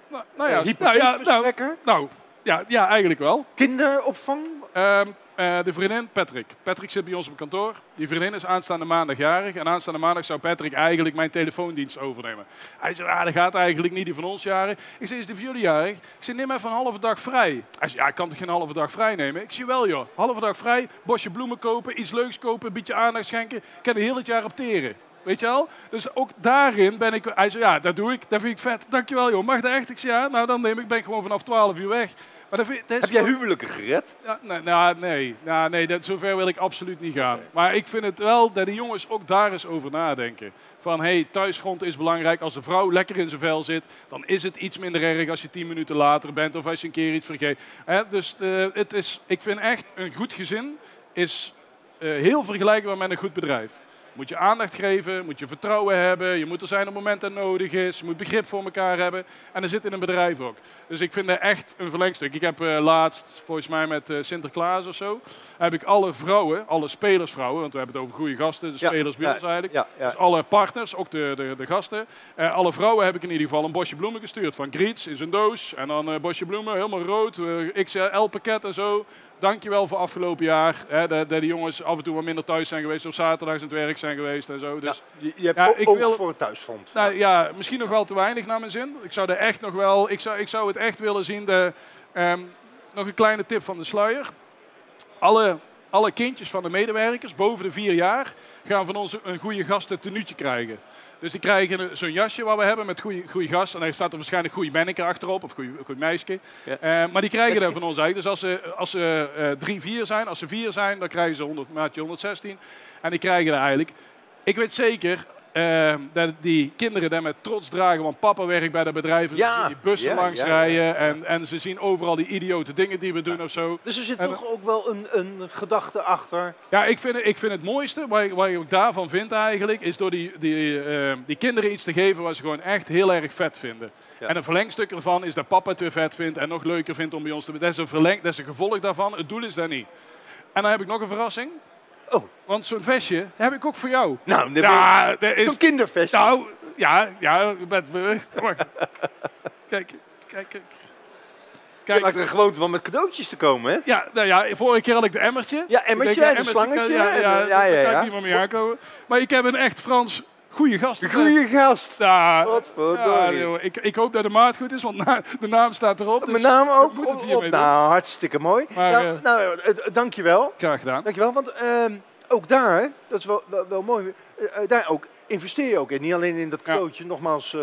Nou, nou ja, nou, ja, nou, nou, ja, ja, eigenlijk wel. Kinderopvang? Ehm, eh, de vriendin Patrick. Patrick zit bij ons op kantoor. Die vriendin is aanstaande maandag jarig. En aanstaande maandag zou Patrick eigenlijk mijn telefoondienst overnemen. Hij zei, ah, dat gaat eigenlijk niet, die van ons jarig. Ik zei, is die van jullie jarig? Ik zei, neem even een halve dag vrij. Hij zei, ja, ik kan toch geen halve dag vrij nemen? Ik zei, wel joh, halve dag vrij, bosje bloemen kopen, iets leuks kopen, een beetje aandacht schenken. Ik kan er heel het jaar op teren. Weet je wel? Dus ook daarin ben ik... Hij zei, ja, dat doe ik. Dat vind ik vet. Dankjewel joh. Mag dat echt? Ik zei, ja, nou dan neem ik, ben gewoon vanaf 12 uur weg. Maar dat vind, dat is Heb jij huwelijken gered? ja, nee, nou, nee, nou, nee dat, zover wil ik absoluut niet gaan. Maar ik vind het wel dat de jongens ook daar eens over nadenken. Van, hey, thuisfront is belangrijk. Als de vrouw lekker in zijn vel zit, dan is het iets minder erg als je tien minuten later bent of als je een keer iets vergeet. Dus eh, het is, ik vind echt, een goed gezin is eh, heel vergelijkbaar met een goed bedrijf. Moet je aandacht geven, moet je vertrouwen hebben, je moet er zijn op het moment dat nodig is, je moet begrip voor elkaar hebben. En dat zit in een bedrijf ook. Dus ik vind dat echt een verlengstuk. Ik heb eh, laatst, volgens mij met eh, Sinterklaas of zo, heb ik alle vrouwen, alle spelersvrouwen, want we hebben het over goede gasten, de Ja, spelers bij ja, ons eigenlijk. Ja. Dus alle partners, ook de, de, de gasten. Eh, alle vrouwen heb ik in ieder geval een bosje bloemen gestuurd. Van Griets in zijn doos. En dan bosje bloemen, helemaal rood. XL pakket en zo. Dankjewel voor afgelopen jaar. Hè, dat, de jongens af en toe wat minder thuis zijn geweest. Of zaterdags aan het werk zijn geweest en zo. Dus Ja, je, je hebt Ja, ook ik wil- voor het thuisfront. nou, ja, misschien nog wel te weinig naar mijn zin. Ik zou er echt nog wel. Ik zou, ik zou het echt willen zien. De, ehm, nog een kleine tip van de sluier. Alle, alle kindjes van de medewerkers boven de vier jaar gaan van ons een goede gasten tenuutje krijgen. Dus die krijgen een- zo'n jasje wat we hebben met goede, goede gast. En daar staat er waarschijnlijk goede manneke achterop of goede, goed meisje. Ja. Eh, maar die krijgen dat Meisje. van ons eigenlijk. Dus als ze, als ze eh, drie, vier zijn, als ze vier zijn, dan krijgen ze 100, maatje 116. En die krijgen dat eigenlijk. Ik weet zeker eh, dat die kinderen dat met trots dragen, want papa werkt bij dat bedrijf. En Ja, ze zien die bussen ja, langs ja, rijden. ja. En, en ze zien overal die idiote dingen die we doen of zo. Dus er zit En- toch ook wel een, een gedachte achter. Ja, ik vind, het- ik vind het mooiste, wat ik, wat ik ook daarvan vind eigenlijk, is door die, die, eh, die kinderen iets te geven wat ze gewoon echt heel erg vet vinden. Ja. En een verlengstuk ervan is dat papa het weer vet vindt en nog leuker vindt om bij ons te... Dat is een, verleng, dat is een gevolg daarvan, het doel is dat niet. En dan heb ik nog een verrassing. Oh. Want zo'n vestje heb ik ook voor jou. Nou, Ja, is... zo'n kinderfestje. Nou, ja, ja, met, wacht. Kijk, kijk, kijk. je Kijk, maakt er een gewoonte van met cadeautjes te komen, hè? ja, nou ja, vorige keer had ik de emmertje. Ja, emmertje en een slangetje. Ja, ja, ja, daar ja, kan ik niet meer mee aankomen. Maar ik heb een echt Frans goede gast. Goede gast. Ja, Wat ik, ik hoop dat de maat goed is, want na- de naam staat erop. Dus Mijn naam ook moet het hiermee nou, hartstikke mooi. Maar, nou, eh, nou, eh, dankjewel. Graag gedaan. Dankjewel, want ehm, ook daar, dat is wel, wel, wel mooi, daar ook investeer je ook in. Niet alleen in dat Ja. cadeautje, nogmaals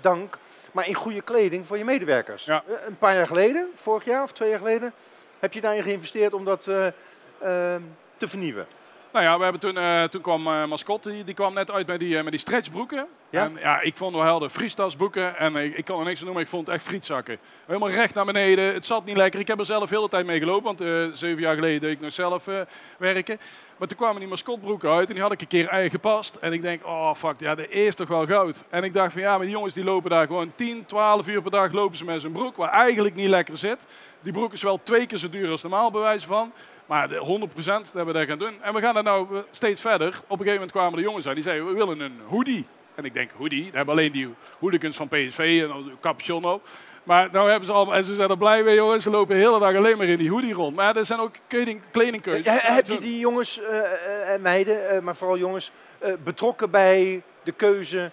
dank, maar in goede kleding voor je medewerkers. Ja. Een paar jaar geleden, vorig jaar of twee jaar geleden, heb je daarin geïnvesteerd om dat eh, ehm, te vernieuwen. Nou ja, we hebben toen, eh, toen kwam eh Mascotte, die, die kwam net uit met die, eh, met die stretchbroeken. Ja? En ja, ik vond we hadden friestasboeken en ik, ik kan er niks aan doen, maar ik vond het echt frietzakken. Helemaal recht naar beneden. Het zat niet lekker. Ik heb er zelf heel de tijd mee gelopen, want eh, zeven jaar geleden deed ik nog zelf eh, werken. Maar toen kwamen die mascotbroeken uit en die had ik een keer eigen gepast. En ik denk, oh fuck, ja, de is toch wel goud. En ik dacht van ja, maar die jongens die lopen daar gewoon 10, 12 uur per dag lopen ze met zo'n broek, waar eigenlijk niet lekker zit. Die broek is wel twee keer zo duur als normaal, bewijs van. Maar de 100% hebben we daar gaan doen. En we gaan er nou eh, steeds verder. Op een gegeven moment kwamen de jongens uit die zeiden, we willen een hoodie. En ik denk, hoodie? We hebben alleen die hooligans van PSV en capuchon op. Maar nou hebben ze allemaal, en ze zijn er blij mee jongens, ze lopen de hele dag alleen maar in die hoodie rond. Maar er zijn ook kleding, kledingkeuzes. Ja, heb je die jongens eh, eh, en meiden, eh, maar vooral jongens, betrokken bij de keuze?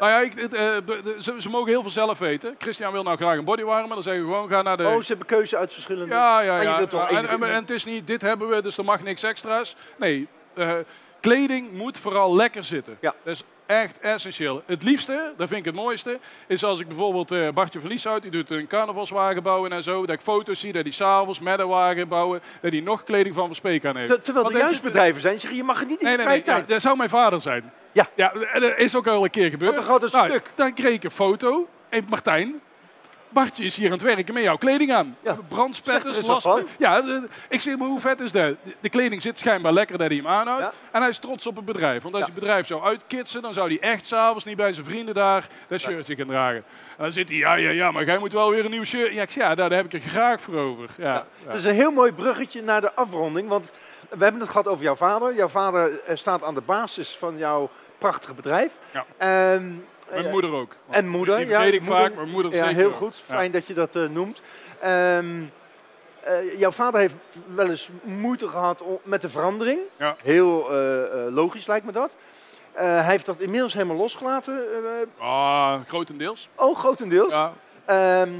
Nou ja, ik, ze, ze mogen heel veel zelf weten. Christian wil nou graag een bodywarmer, dan zeggen we gewoon, ga naar de... Oh, ze hebben keuze uit verschillende... Ja, ja, ja. en, en, en het is niet, dit hebben we, dus er mag niks extra's. Nee, kleding moet vooral lekker zitten. Ja. Echt essentieel. Het liefste, dat vind ik het mooiste, is als ik bijvoorbeeld eh, Bartje van Lieshout, die doet een carnavalswagen bouwen en zo, dat ik foto's zie dat hij s'avonds met een wagen bouwen, dat hij nog kleding van Verspeek aan heeft. Ter- terwijl er dat juist is- bedrijven zijn, die zeggen je mag het niet in Nee, nee, nee. vrije Ja, tijd. dat zou mijn vader zijn. Ja. ja. Dat is ook al een keer gebeurd. Wat een groot Nou, stuk. Dan kreeg ik een foto. Hey, Martijn, Bartje is hier aan het werken met jouw kleding aan. Ja. Er Brandspetters. Ja, de- ik zeg maar hoe vet is dat? De, de kleding zit schijnbaar lekker dat hij hem aanhoudt. Ja. En hij is trots op het bedrijf. Want als Ja. hij het bedrijf zou uitkitsen, dan zou hij echt s'avonds niet bij zijn vrienden daar dat shirtje gaan dragen. En dan zit hij, ja, ja, ja, maar jij moet wel weer een nieuw shirt. Ja, ik zeg, ja daar, daar heb ik er graag voor over. Ja. Het is een heel mooi bruggetje naar de afronding, want we hebben het gehad over jouw vader. Jouw vader eh, staat aan de basis van jouw prachtige bedrijf. Ja. Ehm, Mijn moeder ook. En moeder, Die ja. ik moeder- vaak, maar moeder Ja, heel ook. goed. Fijn dat je dat eh, noemt. Ehm, eh, jouw vader heeft wel eens moeite gehad met de verandering. Ja. Heel eh, logisch lijkt me dat. Hij heeft dat inmiddels helemaal losgelaten. Ah, grotendeels. oh, grotendeels. Ja. Ehm,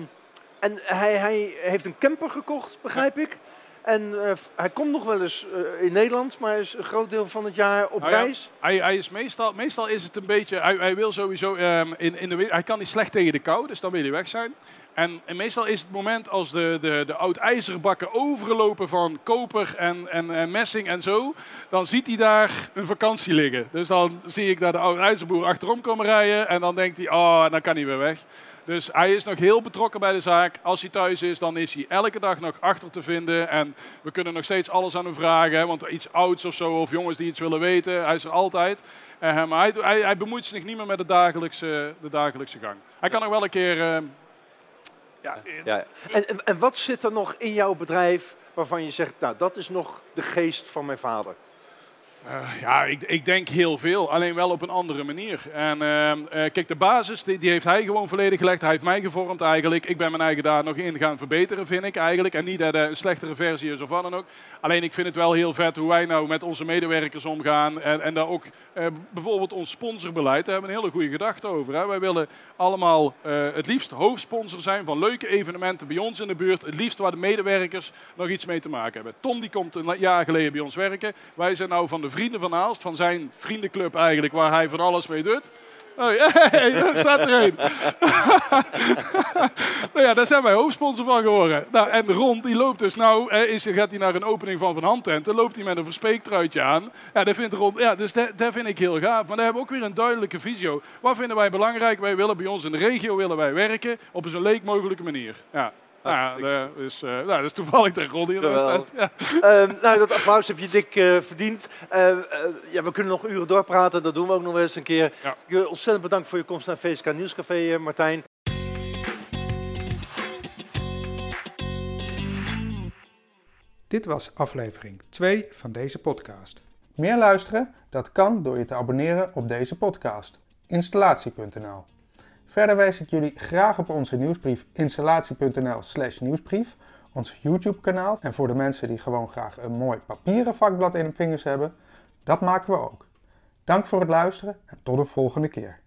en hij, hij heeft een camper gekocht, begrijp ik. En eh, hij komt nog wel eens eh, in Nederland, maar is een groot deel van het jaar op Nou ja, reis. Hij, hij is meestal, meestal is het een beetje, hij, hij wil sowieso ehm, in, in de hij kan niet slecht tegen de kou, dus dan wil hij weg zijn. En, en meestal is het moment als de, de, de oud-ijzerbakken overlopen van koper en, en, en messing en zo, dan ziet hij daar een vakantie liggen. Dus dan zie ik daar de oud-ijzerboer achterom komen rijden en dan denkt hij, oh, dan kan hij weer weg. Dus hij is nog heel betrokken bij de zaak. Als hij thuis is, dan is hij elke dag nog achter te vinden. En we kunnen nog steeds alles aan hem vragen. hè, Want iets ouds of zo, of jongens die iets willen weten, hij is er altijd. Eh, maar hij, hij, hij bemoeit zich niet meer met de dagelijkse, de dagelijkse gang. Hij kan nog wel een keer... eh, ja, Ja. En, en, en wat zit er nog in jouw bedrijf waarvan je zegt, nou dat is nog de geest van mijn vader? Eh, ja, ik, ik denk heel veel, alleen wel op een andere manier. En ehm, eh, kijk, de basis die, die heeft hij gewoon volledig gelegd. Hij heeft mij gevormd eigenlijk. Ik ben mijn eigen daar nog in gaan verbeteren, vind ik eigenlijk. En niet dat een slechtere versie is of wat dan ook. Alleen ik vind het wel heel vet hoe wij nou met onze medewerkers omgaan. En, en daar ook eh, bijvoorbeeld ons sponsorbeleid, daar hebben we een hele goede gedachte over. Hè. Wij willen allemaal het liefst hoofdsponsor zijn van leuke evenementen bij ons in de buurt. Het liefst waar de medewerkers nog iets mee te maken hebben. Tom die komt een jaar geleden bij ons werken. Wij zijn nou van de Vrienden van Aalst, van zijn vriendenclub eigenlijk, waar hij van alles mee doet. Oh, hey, daar staat er een. nou ja, daar zijn wij hoofdsponsor van geworden. Nou, en Ron, die loopt dus nou, is, gaat hij naar een opening van Van Handtent, dan loopt hij met een verspeektruitje aan. Ja, dat vindt Ron, ja, dus dat, vind ik heel gaaf. Maar daar hebben we ook weer een duidelijke visio. Wat vinden wij belangrijk? Wij willen bij ons in de regio willen wij werken op een zo leuk mogelijke manier. Ja. Nou, ja, dat is, eh, nou, dat is toevallig dat Ron hier staat. Ja. Ehm, nou, dat applaus heb je dik eh, verdiend. Eh, eh, ja, we kunnen nog uren doorpraten, dat doen we ook nog wel eens een keer. Ja. Je ontzettend bedankt voor je komst naar VSK Nieuwscafé, eh, Martijn. Dit was aflevering 2 van deze podcast. Meer luisteren? Dat kan door je te abonneren op deze podcast. Installatie.nl Verder wijs ik jullie graag op onze nieuwsbrief installatie.nl slash nieuwsbrief, ons YouTube kanaal en voor de mensen die gewoon graag een mooi papieren vakblad in hun vingers hebben, dat maken we ook. Dank voor het luisteren en tot een volgende keer.